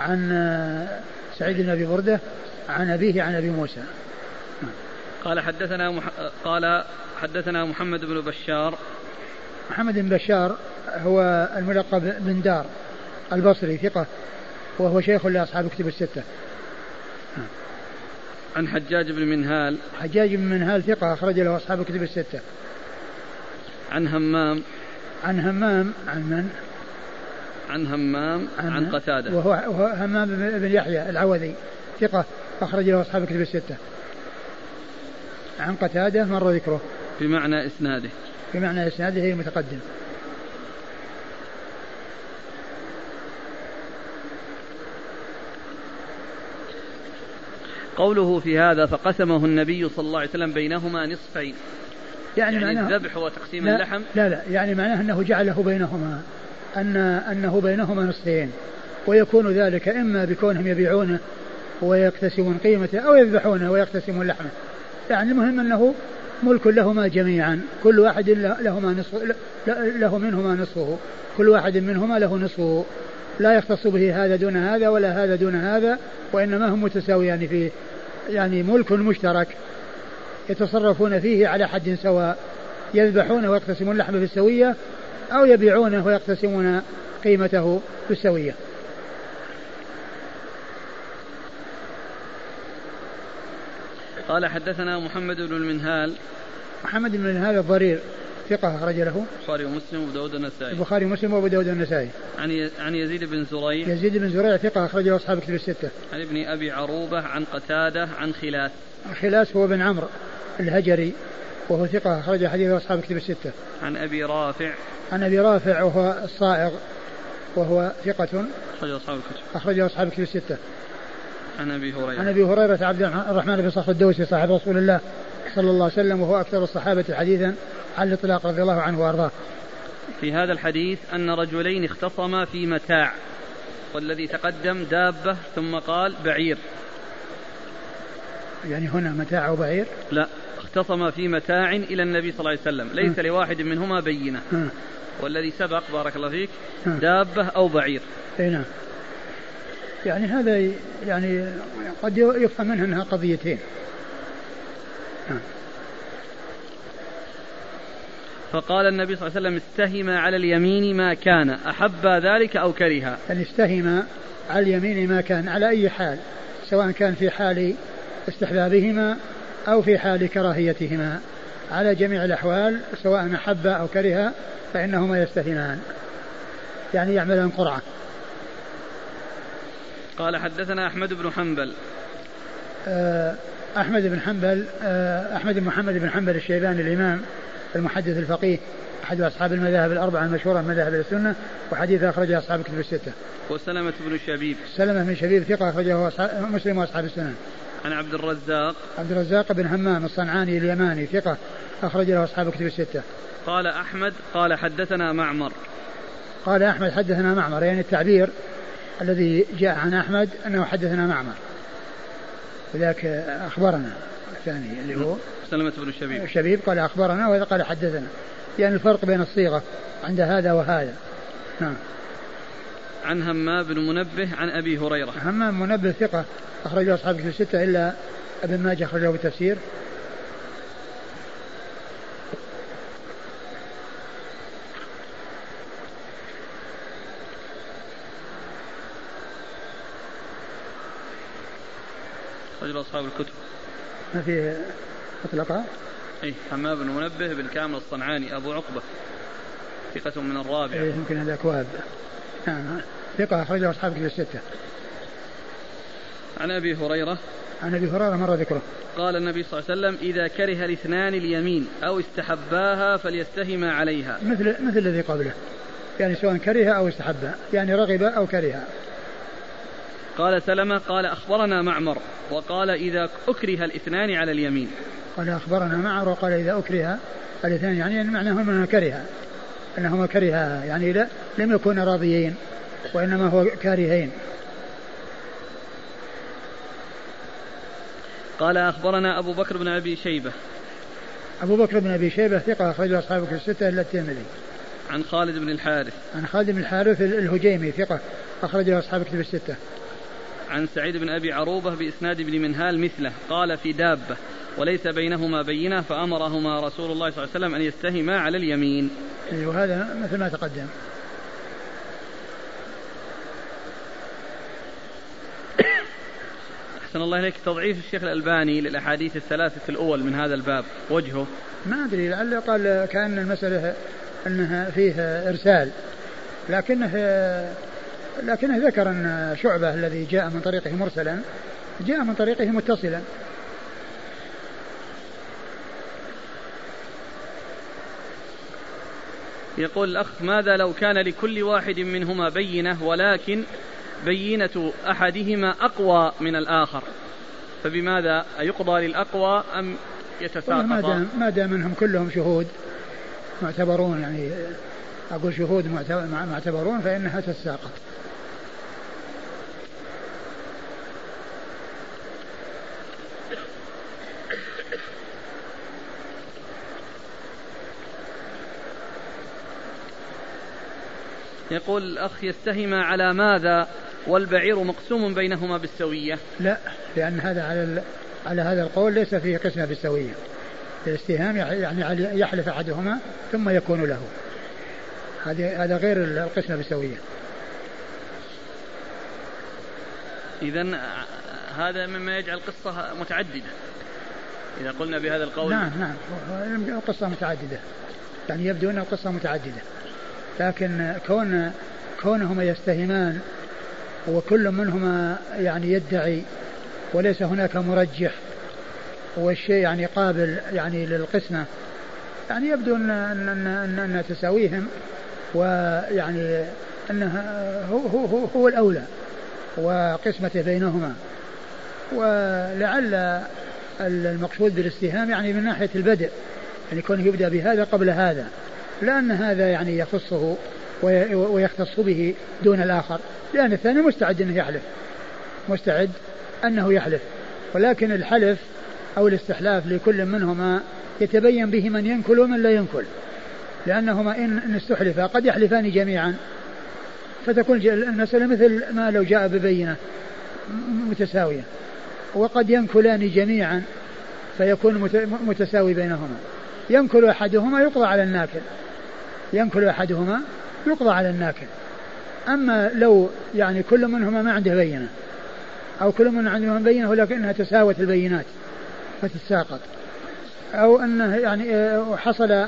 عن سعيد بن أبي بردة عن أبيه عن أبي موسى. قال حدثنا مح... قال حدثنا محمد بن بشار. محمد بن بشار هو الملقب بن دار البصري ثقة وهو شيخ لأصحاب كتب الستة. عن حجاج بن منهال. حجاج بن منهال ثقة أخرج له أصحاب كتب الستة. عن همام. عن همام عن من؟ عن همام عن, عن قتادة. وهو, وهو همام بن يحيى العوذي ثقة. أخرج له أصحاب كتب الستة. عن قتادة مر ذكره. بمعنى إسناده. بمعنى إسناده المتقدم قوله في هذا فقسمه النبي صلى الله عليه وسلم بينهما نصفين. يعني, يعني معناه الذبح وتقسيم لا اللحم؟ لا لا يعني معناه أنه جعله بينهما أن أنه بينهما نصفين. ويكون ذلك إما بكونهم يبيعونه ويقتسمون قيمته أو يذبحونه ويقتسمون لحمه. يعني المهم أنه ملك لهما جميعا. كل واحد لهما نصف له منهما نصفه. كل واحد منهما له نصفه. لا يختص به هذا دون هذا ولا هذا دون هذا وإنما هم متساويان فيه. يعني ملك مشترك. يتصرفون فيه على حد سواء. يذبحونه ويقتسمون اللحم بالسوية أو يبيعونه ويقتسمون قيمته بالسوية قال حدثنا محمد بن المنهال. محمد بن المنهال الضرير ثقة أخرج له. البخاري ومسلم وأبو داود النسائي البخاري ومسلم وأبو داود النسائي عن عن يزيد بن زريع. يزيد بن زريع ثقة أخرج له أصحاب كتب الستة. عن ابن أبي عروبة عن قتادة عن خلاس خلاس هو بن عمرو الهجري وهو ثقة أخرج حديث أصحاب كتب الستة. عن أبي رافع. عن أبي رافع وهو الصائغ وهو ثقة أخرج أصحاب الكتب. أخرج أصحاب الكتب الستة. عن أبي هريرة. عن أبي هريرة عبد الرحمن بن صخر الدوسي صاحب رسول الله صلى الله عليه وسلم وهو أكثر الصحابة حديثا عن الإطلاق رضي الله عنه وأرضاه. في هذا الحديث أن رجلين اختصما في متاع والذي تقدم دابة ثم قال بعير. يعني هنا متاع وبعير لا اختصم في متاع إلى النبي صلى الله عليه وسلم. ليس لواحد منهما بينة. والذي سبق بارك الله فيك دابة أو بعير. أي نعم. يعني هذا يعني قد يفهم منها أنها قضيتين. فقال النبي صلى الله عليه وسلم استهم على اليمين ما كان أحب ذلك أو كره يعني استهم على اليمين ما كان على أي حال؟ سواء كان في حال استحبابهما أو في حال كراهيتهما. على جميع الأحوال سواء أحب أو كره فإنهما يستهمان. يعني يعملان قرعة. قال حدثنا أحمد بن حنبل آه، أحمد بن حنبل آه، أحمد بن محمد بن حنبل الشيباني الإمام المحدث الفقيه أحد أصحاب المذاهب الأربعة المشهورة من مذاهب السنة وحديث أخرجه أصحاب الكتب الستة. وسلمة بن شبيب. سلمة بن شبيب ثقة أخرجه مسلم وأصحاب السنن. عن عبد الرزاق. عبد الرزاق بن همام الصنعاني اليماني ثقة أخرج له أصحاب الكتب الستة. قال أحمد قال حدثنا معمر. قال أحمد حدثنا معمر يعني التعبير الذي جاء عن أحمد أنه حدثنا معمر. وذاك أخبرنا الثاني اللي هو سلمة بن الشبيب الشبيب قال أخبرنا وهذا قال حدثنا. يعني الفرق بين الصيغة عند هذا وهذا. نعم. عن همام بن منبه عن أبي هريرة. همام منبه ثقة أخرجه أصحاب في الستة إلا أبن ماجه أخرجه بالتفسير. أخرج أصحاب الكتب. ما في مطلقة أي حماد بن منبه بالكامل الصنعاني أبو عقبة ثقة من الرابعة إيه يمكن هذا أكواب نعم. ثقة أخرجه أصحاب كتب الستة. عن أبي هريرة. عن أبي هريرة مر ذكره. قال النبي صلى الله عليه وسلم إذا كره الاثنان اليمين أو استحباها فليستهما عليها. مثل مثل الذي قبله. يعني سواء كره أو استحبها. يعني رغب أو كره قال سلمة قال أخبرنا معمر وقال إذا أكره الاثنان على اليمين. قال أخبرنا معمر وقال إذا أكره الاثنان يعني معناه أنه كره أنهما كرها يعني لا لم يكونا راضيين وإنما هو كارهين. قال أخبرنا أبو بكر بن أبي شيبة. أبو بكر بن أبي شيبة ثقة أخرجه أصحابك الستة إلا الترمذي. عن خالد بن الحارث. عن خالد بن الحارث الهجيمي ثقة أخرجه أصحاب كتب الستة. عن سعيد بن أبي عروبة بإسناد بن منهال مثله قال في دابة وليس بينهما بينة فأمرهما رسول الله صلى الله عليه وسلم أن يستهما على اليمين. وهذا مثل ما تقدم. أحسن الله إليك. تضعيف الشيخ الألباني للأحاديث الثلاثة الأول من هذا الباب وجهه؟ ما أدري لعله قال كأن المسألة أنها فيه إرسال لكنه لكنه ذكر أن شعبة الذي جاء من طريقه مرسلا جاء من طريقه متصلا. يقول الأخ ماذا لو كان لكل واحد منهما بينة ولكن بينة أحدهما أقوى من الآخر؟ فبماذا؟ أيقضى للأقوى أم يتساقط ما دام ما دام منهم كلهم شهود معتبرون يعني أقول شهود معتبرون فإنها تتساقط. يقول الأخ يستهم على ماذا والبعير مقسوم بينهما بالسوية؟ لا لأن هذا على على هذا القول ليس فيه قسمة بالسوية. الاستهام يعني يحلف أحدهما ثم يكون له. هذه هذا غير القسمة بالسوية. إذا هذا مما يجعل القصة متعددة. إذا قلنا بهذا القول نعم نعم. القصة متعددة. يعني يبدو أن القصة متعددة. لكن كون كونهما يستهمان وكل منهما يعني يدعي وليس هناك مرجح والشيء يعني قابل يعني للقسمة يعني يبدو أن أن أن, أن, تساويهم ويعني أنها هو, هو, هو, هو الأولى وقسمته بينهما. ولعل المقصود بالاستهام يعني من ناحية البدء يعني كونه يبدأ بهذا قبل هذا. لأن هذا يعني يخصه ويختص به دون الآخر. لأن الثاني مستعد أنه يحلف. مستعد أنه يحلف. ولكن الحلف أو الاستحلاف لكل منهما يتبين به من ينكل ومن لا ينكل. لأنهما إن استحلفا قد يحلفان جميعا. فتكون المسألة مثل ما لو جاء ببينة متساوية. وقد ينكلان جميعا فيكون متساوي بينهما. ينكل أحدهما يقضى على الناكل. ينكل أحدهما يقضى على الناكل أما لو يعني كل منهما ما عنده بينة أو كل من عنده بينة ولكنها تساوت البينات فتتساقط. أو أنه يعني آه، حصل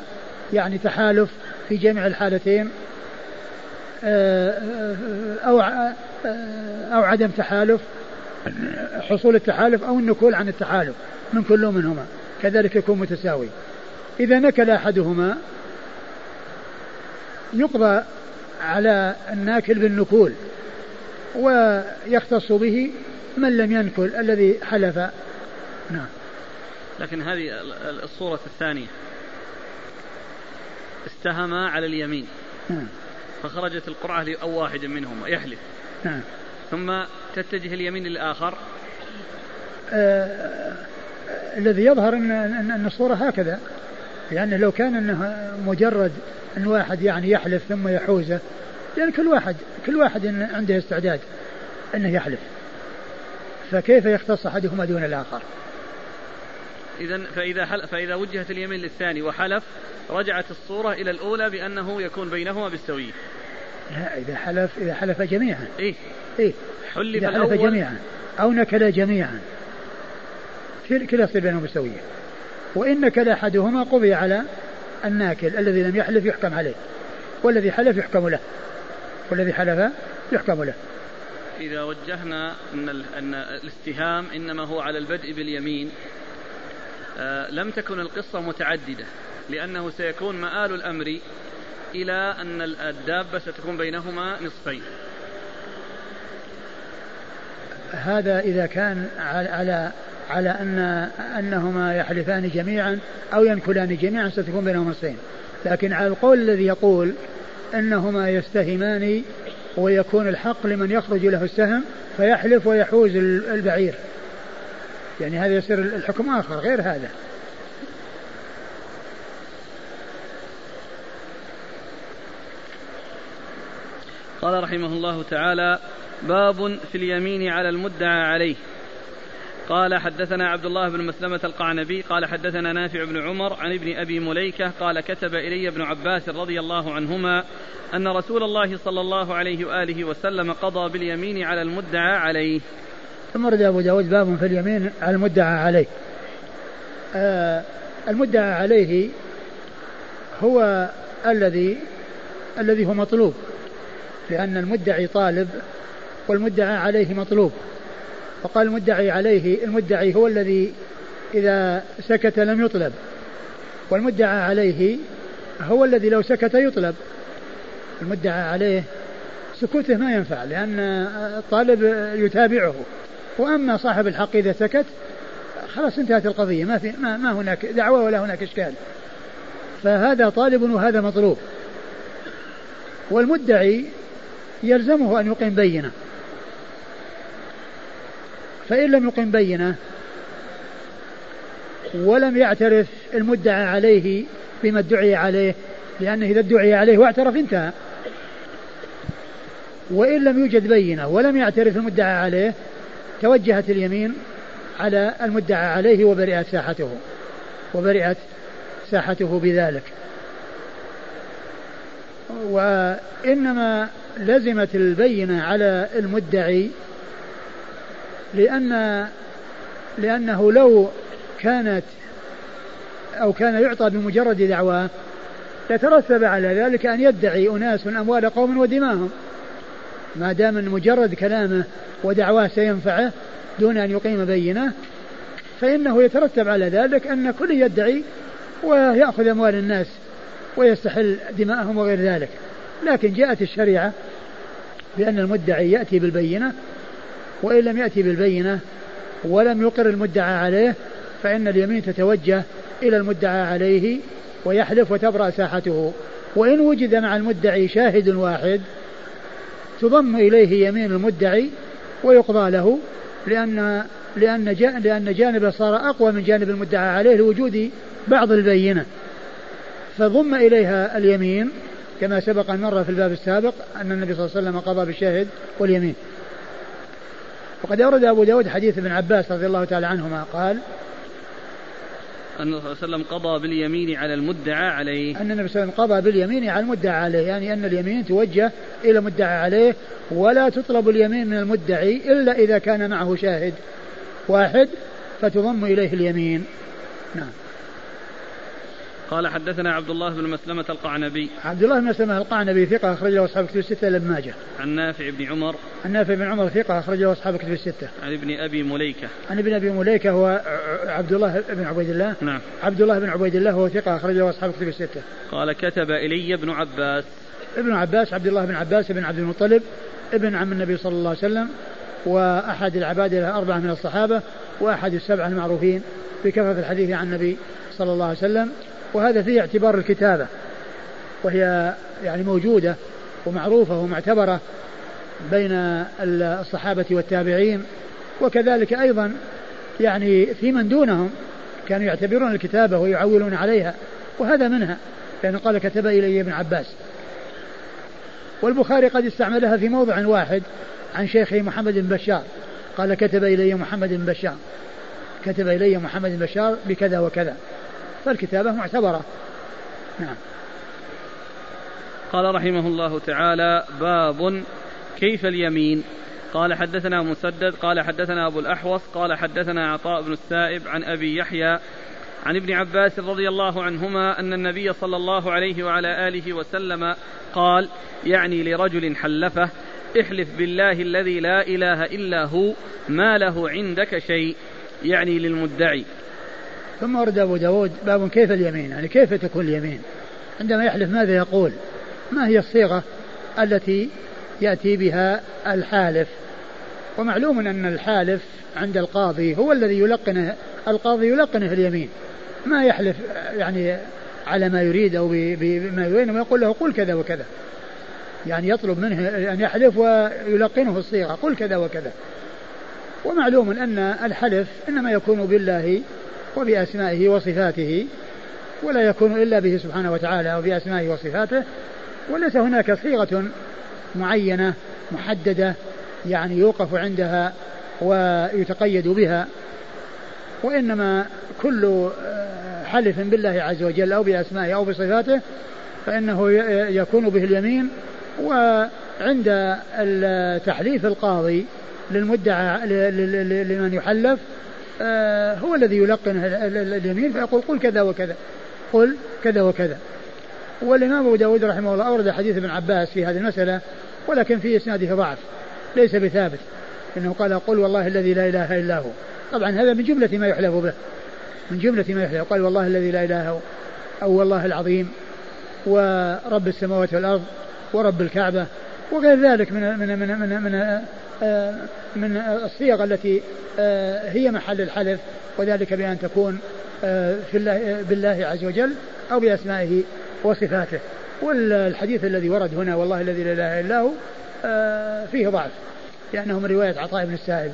يعني تحالف في جميع الحالتين آه، آه، أو أو عدم تحالف حصول التحالف أو النكول عن التحالف من كل منهما. كذلك يكون متساوي. إذا نكل أحدهما يقضى على الناكل بالنكول ويختص به من لم ينكل الذي حلف. نعم. لكن هذه الصورة الثانية. استهم على اليمين. نعم. فخرجت القرعة أو واحد منهما يحلف. نعم. ثم تتجه اليمين للآخر. آه الذي يظهر أن, أن الصورة هكذا لأنه لو كان أنه مجرد أن واحد يعني يحلف ثم يحوزه لأن كل واحد كل واحد عنده استعداد أنه يحلف فكيف يختص أحدهما دون الآخر إذا فإذا حل فإذا وجهت اليمين للثاني وحلف رجعت الصورة إلى الأولى بأنه يكون بينهما بالسوية. لا إذا حلف إذا حلف جميعا. إيه إيه حلف إذا حلف جميعا أو نكل جميعا كلا يصير بينهم بالسوية. وإن نكل أحدهما قضي على الناكل الذي لم يحلف يحكم عليه والذي حلف يحكم له والذي حلف يحكم له. إذا وجهنا أن أن الاستهام إنما هو على البدء باليمين آه، لم تكن القصة متعددة لأنه سيكون مآل الأمر إلى أن الدابة ستكون بينهما نصفين. هذا إذا كان على على أن أنهما يحلفان جميعا أو ينكلان جميعا ستكون بينهما نصفين لكن على القول الذي يقول أنهما يستهمان ويكون الحق لمن يخرج له السهم فيحلف ويحوز البعير. يعني هذا يصير الحكم آخر غير هذا. قال رحمه الله تعالى باب في اليمين على المدعى عليه. قال حدثنا عبد الله بن مسلمة القعنبي قال حدثنا نافع بن عمر عن ابن أبي مليكة قال كتب إلي ابن عباس رضي الله عنهما أن رسول الله صلى الله عليه وآله وسلم قضى باليمين على المدعى عليه. ثم رد أبو داود باب في اليمين على المدعى عليه. آه المدعى عليه هو الذي الذي هو مطلوب لأن المدعي طالب والمدعى عليه مطلوب. وقال المدعي عليه المدعي هو الذي إذا سكت لم يطلب. والمدعى عليه هو الذي لو سكت يطلب. المدعى عليه سكوته ما ينفع لأن الطالب يتابعه. وأما صاحب الحق إذا سكت خلاص انتهت القضية ما في ما, ما هناك دعوة ولا هناك إشكال. فهذا طالب وهذا مطلوب. والمدعي يلزمه أن يقيم بينة. فإن لم يقم بينة ولم يعترف المدعى عليه بما ادعي عليه لأنه إذا ادعي عليه واعترف انتهى. وإن لم يوجد بينة ولم يعترف المدعى عليه توجهت اليمين على المدعى عليه وبرئت ساحته وبرئت ساحته بذلك. وإنما لزمت البينة على المدعي لأن لأنه لو كانت أو كان يعطى بمجرد دعواه لترتب على ذلك أن يدعي أناس أموال قوم ودماهم. ما دام من مجرد كلامه ودعواه سينفعه دون أن يقيم بينة فإنه يترتب على ذلك أن كل يدعي ويأخذ أموال الناس ويستحل دماءهم وغير ذلك. لكن جاءت الشريعة بأن المدعي يأتي بالبينة وإن لم يأتي بالبينة ولم يقر المدعى عليه فإن اليمين تتوجه إلى المدعى عليه ويحلف وتبرأ ساحته. وإن وجد مع المدعي شاهد واحد تضم إليه يمين المدعي ويقضى له لأن لأن لأن جانبه صار أقوى من جانب المدعى عليه لوجود بعض البينة. فضم إليها اليمين كما سبق أن مر في الباب السابق أن النبي صلى الله عليه وسلم قضى بالشاهد واليمين. وقد أورد أبو داود حديث ابن عباس رضي الله تعالى عنهما قال أن النبي صلى الله عليه وسلم قضى باليمين على المدعى عليه. أن النبي صلى الله عليه وسلم قضى باليمين على المدعى عليه يعني أن اليمين توجه إلى المدعى عليه ولا تطلب اليمين من المدعي إلا إذا كان معه شاهد واحد فتضم إليه اليمين. نعم. قال حدثنا عبد الله بن مسلمة القعنبي. عبد الله بن مسلمة القعنبي ثقة أخرج له أصحاب كتب الستة لما ماجه. عن نافع بن عمر. عن نافع بن عمر ثقة أخرج له أصحاب كتب الستة. عن ابن أبي مليكة. عن ابن أبي مليكة هو عبد الله بن عبيد الله. نعم. عبد الله بن عبيد الله هو ثقة أخرج له أصحاب كتب الستة. قال كتب إلي ابن عباس. ابن عباس عبد الله بن عباس بن عبد المطلب ابن عم النبي صلى الله عليه وسلم وأحد العباد الأربعة من الصحابة وأحد السبعة المعروفين بكثرة الحديث عن النبي صلى الله عليه وسلم. وهذا فيه اعتبار الكتابة وهي يعني موجودة ومعروفة ومعتبرة بين الصحابة والتابعين وكذلك أيضا يعني في من دونهم كانوا يعتبرون الكتابة ويعولون عليها وهذا منها لأنه قال كتب إلي ابن عباس والبخاري قد استعملها في موضع واحد عن شيخه محمد بن بشار قال كتب إلي محمد بن بشار كتب إلي محمد بن بشار بكذا وكذا فالكتابة معتبرة. نعم. قال رحمه الله تعالى باب كيف اليمين؟ قال حدثنا مسدد قال حدثنا أبو الأحوص قال حدثنا عطاء بن السائب عن أبي يحيى عن ابن عباس رضي الله عنهما أن النبي صلى الله عليه وعلى آله وسلم قال يعني لرجل حلفه احلف بالله الذي لا إله إلا هو ما له عندك شيء. يعني للمدعي. ثم ورد أبو داود باب كيف اليمين؟ يعني كيف تكون اليمين؟ عندما يحلف ماذا يقول؟ ما هي الصيغة التي يأتي بها الحالف؟ ومعلوم أن الحالف عند القاضي هو الذي يلقنه القاضي يلقنه اليمين. ما يحلف يعني على ما يريد أو بما يريد ويقول له قل كذا وكذا. يعني يطلب منه أن يحلف ويلقنه الصيغة قل كذا وكذا. ومعلوم أن الحلف إنما يكون بالله وبأسمائه وصفاته ولا يكون إلا به سبحانه وتعالى وبأسمائه وصفاته وليس هناك صيغة معينة محددة يعني يوقف عندها ويتقيد بها وإنما كل حلف بالله عز وجل أو بأسمائه أو بصفاته فإنه يكون به اليمين وعند تحليف القاضي للمدعى لمن يحلف آه، هو الذي يلقن اليمين فيقول قل كذا وكذا. قل كذا وكذا. والإمام أبو داود رحمه الله أورد حديث ابن عباس في هذه المسألة ولكن في إسناده ضعف ليس بثابت. إنه قال قل والله الذي لا إله إلا هو. طبعا هذا من جملة ما يحلف به. من جملة ما يحلف. قال والله الذي لا إله هو. أو والله العظيم. ورب السماوات والأرض. ورب الكعبة. وغير ذلك من من من من, من آه، من الصيغ التي آه، هي محل الحلف وذلك بأن تكون آه، في الله بالله عز وجل أو بأسمائه وصفاته. والحديث الذي ورد هنا والله الذي لا إله إلا هو فيه ضعف لأنه من رواية عطاء بن السائب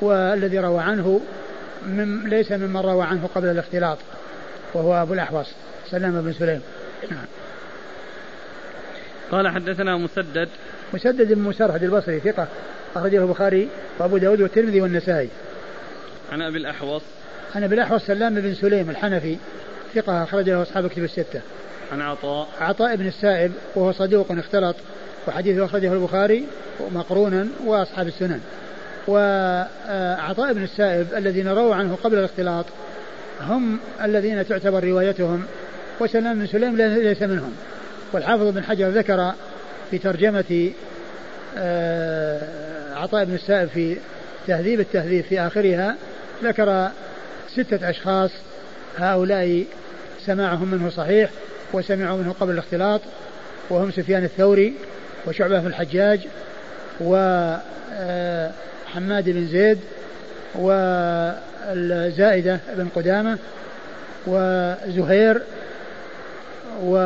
والذي روى عنه من ليس ممن روى عنه قبل الاختلاط وهو أبو الأحوص سلام بن سليم. نعم. قال حدثنا مسدد. مسدد بن مسرهد البصري ثقة. أخرجه البخاري وأبو داود والترمذي والنسائي. عن أبي الأحوص. عن أبي الأحوص سلام بن سليم الحنفي ثقة أخرجه أصحاب كتب الستة. عن عطاء. عطاء بن السائب وهو صدوق اختلط وحديثه أخرجه البخاري مقرونا وأصحاب السنن. وعطاء بن السائب الذين رووا عنه قبل الاختلاط هم الذين تعتبر روايتهم وسلام بن سليم ليس منهم. والحافظ بن حجر ذكر في ترجمة آه، عطاء بن السائب في تهذيب التهذيب في آخرها ذكر ستة أشخاص هؤلاء سماعهم منه صحيح وسمعوا منه قبل الاختلاط وهم سفيان الثوري وشعبة بن الحجاج وحماد آه، بن زيد والزائدة بن قدامة وزهير و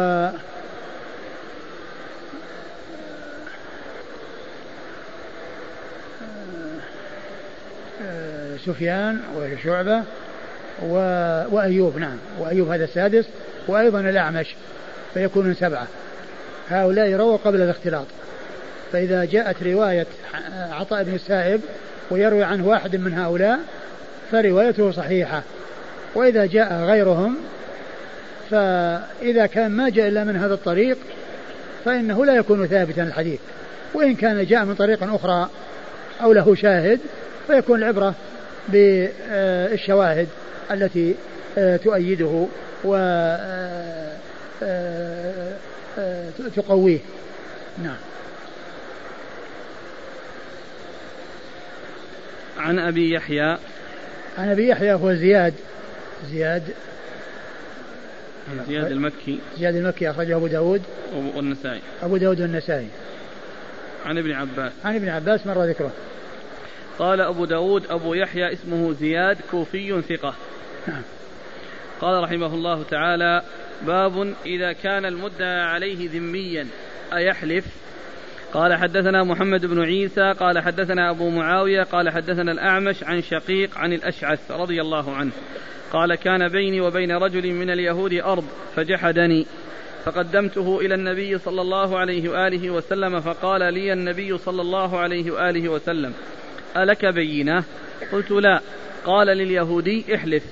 سفيان وشعبة و... وأيوب نعم. وأيوب هذا السادس وأيضا الأعمش فيكونون سبعة. هؤلاء رووا قبل الاختلاط. فإذا جاءت رواية عطاء بن السائب ويروي عنه واحد من هؤلاء فروايته صحيحة. وإذا جاء غيرهم فإذا كان ما جاء إلا من هذا الطريق فإنه لا يكون ثابتا الحديث. وإن كان جاء من طريق أخرى أو له شاهد فيكون العبرة بالشواهد التي آه، تؤيده وتقويه آه، آه، نعم. عن أبي يحيى. عن أبي يحيى هو زياد زياد. زياد المكي. زياد المكي أخرجه أبو داود. والنسائي. أبو داود والنسائي. عن ابن عباس. عن ابن عباس مر ذكره. قال أبو داود أبو يحيى اسمه زياد كوفي ثقة. قال رحمه الله تعالى باب إذا كان المدعى عليه ذميا أيحلف؟ قال حدثنا محمد بن عيسى قال حدثنا أبو معاوية قال حدثنا الأعمش عن شقيق عن الأشعث رضي الله عنه. قال كان بيني وبين رجل من اليهود أرض فجحدني. فقدمته إلى النبي صلى الله عليه وآله وسلم فقال لي النبي صلى الله عليه وآله وسلم ألك بينة. قلت لا. قال لليهودي احلف.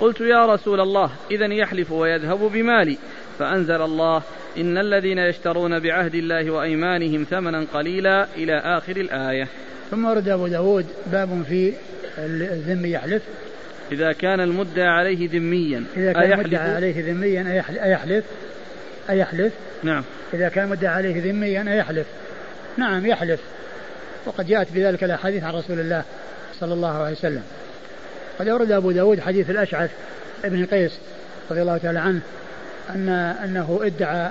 قلت يا رسول الله إذا يحلف ويذهب بمالي. فأنزل الله إن الذين يشترون بعهد الله وأيمانهم ثمنا قليلا إلى آخر الآية. ثم ورد أبو داود باب في الذم يحلف. إذا كان المدعى عليه ذميا. إذا كان المدعى عليه ذميا أيحلف؟ أيحلف؟ نعم. إذا كان المدعى عليه ذميا أيحلف. نعم يحلف. وقد جاءت بذلك الأحاديث عن رسول الله صلى الله عليه وسلم. قد أورد أبو داود حديث الأشعث ابن قيس رضي الله تعالى عنه أن أنه ادعى